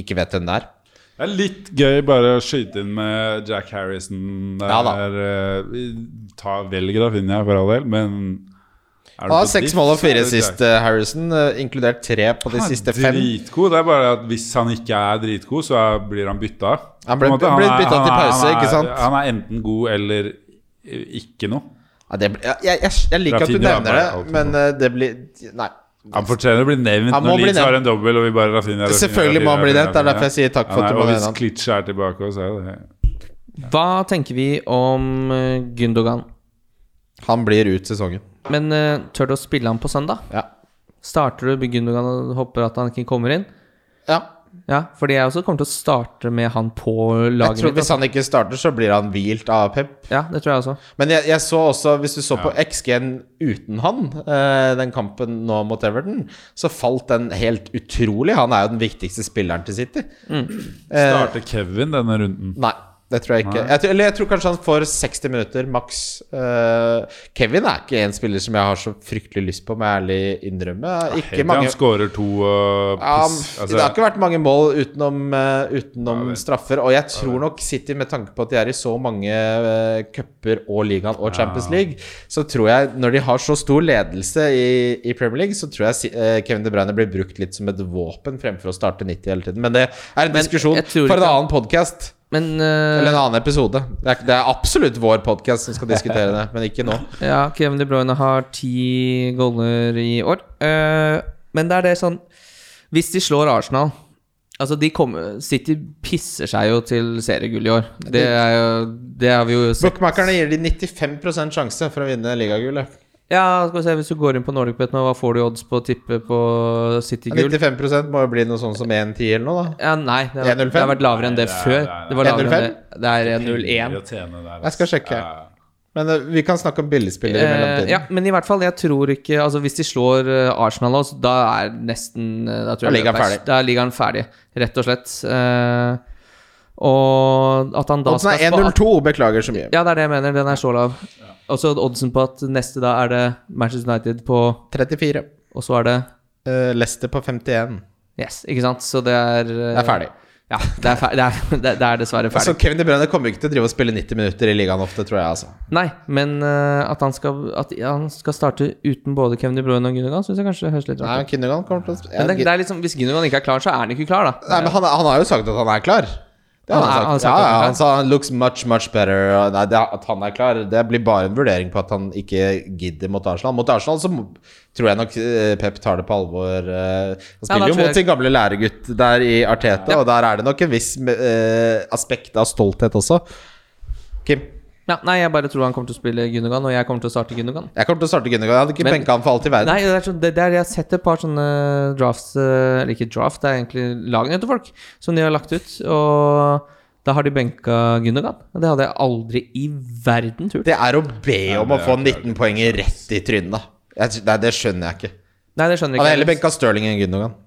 Ikke vet hvem det er. Det er litt gøy bare å skyte inn med Jack Harrison der. Ja da. ta finner jeg for all del, men har på seks mål og fire sist, eh, Harrison, eh, inkludert tre på de Han siste fem. Dritgod. Det er bare at hvis han ikke er dritgod, så blir han bytta. Han ble- På en ble bytta til pause, han er- ikke sant? Han er enten god eller ikke noe. Ja, det, blir- jeg, jeg, jeg liker at du er nevner det, alltid men eh, det blir Nei. Han fortjener å bli nevnt når bli Leeds har en dobbel og vi bare Rafinha, Rafinha Selvfølgelig må han bli nevnt. Det er derfor jeg sier takk for at du må nevne hvis. Klitsch er tilbake så er det Hva tenker vi om Gundogan? Han blir ut sesongen. Men uh, tør du å spille han på søndag? Ja. Starter du Gundogan og håper at han ikke kommer inn? ja. Ja, fordi jeg også kommer til å starte med han på laget Jeg tror mitt. Hvis han ikke starter, så blir han hvilt av Pep. altså. Ja, det tror jeg også. Men jeg, jeg så også, hvis du så på XG-en uten han, uh, den kampen nå mot Everton, så falt den helt utrolig. Han er jo den viktigste spilleren til City. Mm. Eh, Starter Kevin denne runden? Nei, det tror jeg ikke. Jeg tror, eller jeg tror kanskje han får 60 minutter maks. Uh, Kevin er ikke en spiller som jeg har så fryktelig lyst på, må jeg ærlig innrømme. Ikke Helt mange han skårer to uh, ja, piss. Altså, Det har ikke vært mange mål utenom, uh, utenom Ja, straffer. Og jeg tror nok City, med tanke på at de er i så mange uh, cuper og ligaen og Champions League, så tror jeg når de har så stor ledelse i, i Premier League, så tror jeg Kevin De Bruyne blir brukt litt som et våpen fremfor å starte 90 hele tiden. Men det er en Men diskusjon for en ikke- annen podkast. Men uh, Eller en annen episode. Det er, det er absolutt vår podkast som skal diskutere det, men ikke nå. Ja, Kevin De Bruyne har ti goller i år. Uh, men det er det sånn Hvis de slår Arsenal Altså, de kommer City pisser seg jo til seriegull i år. Det er jo Det har vi jo sett. Bookmakerne gir de 95% sjanse for å vinne ligagullet. Ja, skal vi se Hvis du går inn på NordicBet nå, hva får du i odds på å tippe på City-gull? 95 må jo bli noe sånn som 1-10 eller noe, da. Ja, nei, det har, 1,05? det har vært lavere enn det Nei, det er- før. det er- Det var lavere enn det. Det er 1,01. Å tjene Jeg skal sjekke. Men eh, vi kan snakke om billigspillere i Eh, mellomtiden. ja, men i hvert fall, jeg tror ikke Altså, hvis de slår eh, Arsenal også, da er nesten Da, tror jeg da, er- ferdig. Da er ligaen ferdig, rett og slett. Eh, og at han da Oddsen er spå- 1-0-2, beklager så mye. Ja, det er det jeg mener. Den er så lav. Og så oddsen på at neste da er det Manchester United på 34. Og så er det Uh, Leicester på 51. Yes, ikke sant? Så det er uh, Det er ferdig. Ja, det er, fer det er, det er dessverre ferdig. Altså, Kevin De Bruyne kommer ikke til å drive og spille 90 minutter i ligaen ofte, tror jeg. altså Nei, men uh, at, han skal, at han skal starte uten både Kevin De Bruyne og Gundogan, syns jeg kanskje høres litt Nei, rart men ut. Gundogan kommer til å sp- Men det, det er liksom, hvis Gundogan ikke er klar, så er han ikke klar, da. Nei, men han, han har jo sagt at han er klar. Det Han han, han sagt. Ja, han er ja, han sa han looks much, much better. Nei, det, at han er klar, det blir bare en vurdering på at han ikke gidder mot Arsenal. Mot Arsenal så tror jeg nok eh, Pep tar det på alvor. eh. Han spiller spiller jo mot sin gamle læregutt der i Arteta, Ja. og der er det nok en viss uh, aspekt av stolthet også. Kim? Ja, nei, jeg bare tror han kommer til å spille Gundogan, og jeg kommer til å starte Gundogan. Jeg kommer til å starte Gundogan. Jeg hadde ikke Men- benka han for alt i verden. Nei, det er så, det, det er, jeg har sett et par sånne drafts eh, Eller ikke draft, det er egentlig lagene til folk som de har lagt ut. Og da har de benka Gundogan. Og det hadde jeg aldri i verden turt. Det er å be om det å få 19 poeng rett i trynet. da. Jeg, nei, det skjønner jeg ikke. Nei, det skjønner jeg Han hadde heller benka Stirling enn Gundogan.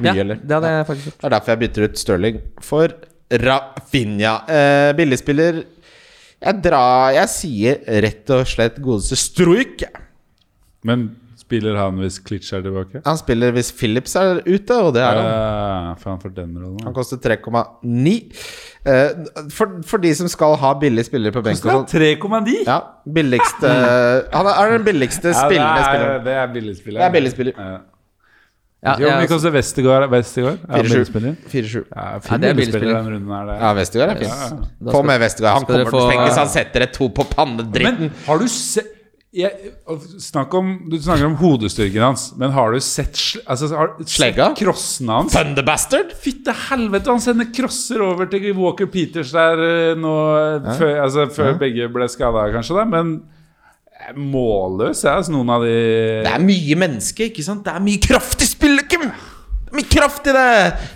Mye, Ja, eller? det hadde jeg faktisk gjort. Det er derfor jeg bytter ut Stirling for Rafinha. Eh, billigspiller Jeg drar Jeg sier rett og slett godeste Struik. Men spiller han hvis Klitsch er tilbake? Han spiller hvis Phillips er ute, og det er han. Ja, for han får den rollen. Han koster 3,9. Eh, for, for de som skal ha billige spillere på benken og sånn 3,9! Ja, billigste Han er den billigste spillende spilleren. Ja, det er billigspiller. Det er billigspiller. Ja. Ja, jeg- mye koster Vestergaard? Vestergaard? Ja, 4-7. 4-7. Ja, Ja, fin det er billigspiller billigspiller. runden her. Ja, Vestergaard er fint. Få med Vestergaard. Han kommer til få- fengelse. Han setter et to på pannedritten. Men har du sett jeg, snakk om, Du snakker om hodestyrken hans, men har du sett altså, har, Slegga? sett crossene hans? Thunderbastard! Fytte helvete, han sender crosser over til Walker Peters der nå ja. før, altså, før begge ble skada, kanskje, da, men eh, målløs er altså noen av de Det er mye menneske, ikke sant? Det er mye kraft i spillet, Mye kraft i det!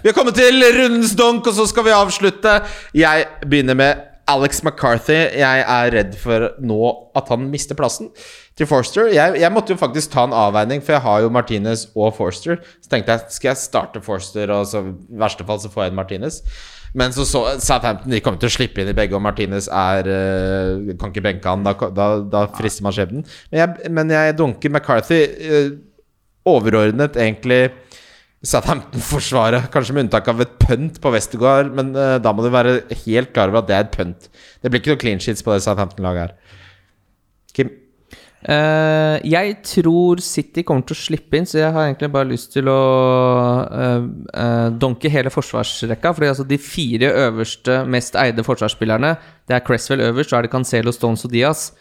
Vi har kommet til rundens donk, og så skal vi avslutte. Jeg begynner med Alex McCarthy. Jeg er redd for nå at han mister plassen til Forster. Jeg, jeg måtte jo faktisk ta en avveining, for jeg har jo Martinez og Forster. Så tenkte jeg skal jeg starte Forster, og så, i verste fall så får jeg en Martinez. Men så så Southampton de kommer til å slippe inn i begge, og Martinez er uh, Kan ikke benke han. Da, da, da frister man skjebnen. Men men jeg dunker McCarthy Uh, overordnet, egentlig. Southampton-forsvaret, kanskje med unntak av et pønt på Westergård. Men uh, da må du være helt klar over at det er et pønt. Det blir ikke noe clean sheets på det Southampton-laget her. Kim? Uh, jeg tror City kommer til å slippe inn, så jeg har egentlig bare lyst til å uh, eh, donke hele forsvarsrekka. Fordi altså de fire øverste, mest eide forsvarsspillerne, det er Cresswell øverst, så er det Cancelo, Stones og Diaz.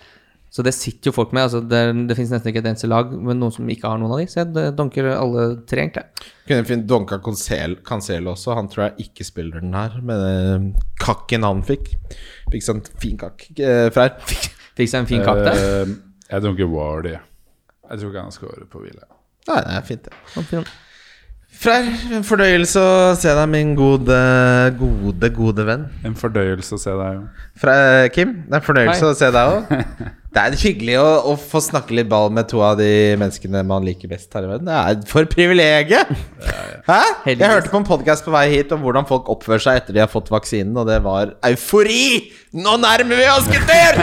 Så det sitter jo folk med. Altså det, det finnes nesten ikke et eneste lag med noen som ikke har noen av de. Så jeg donker alle tre, egentlig. Kunne fint dunka Cancel- Cancelo også. Han tror jeg ikke spiller den her, med den kakken han fikk. Fikk sånn fin kakk. Uh, Freyr? Fikk seg en fin kakk der. Uh, Jeg dunker Wardy. Jeg tror ikke han scorer på hvile. Nei, det er fint, det. Fin. Freyr, en fornøyelse å se deg, min gode, gode, gode venn. En fordøyelse å se deg, jo. Fra, Kim, det er en fornøyelse Hei. å se deg òg. Det er hyggelig å, å få snakke litt ball med to av de menneskene man liker best her i verden. Det er for privilegiet! Hæ? Jeg hørte på en podkast på vei hit om hvordan folk oppfører seg etter de har fått vaksinen, og det var eufori! Nå nærmer vi oss, gutter!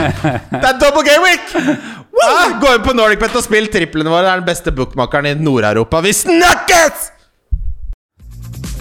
Det er double game week! Hæ? Gå inn på NordicBet og spill triplene våre. Det er den beste bookmakeren i Nord-Europa. Vi snakkes!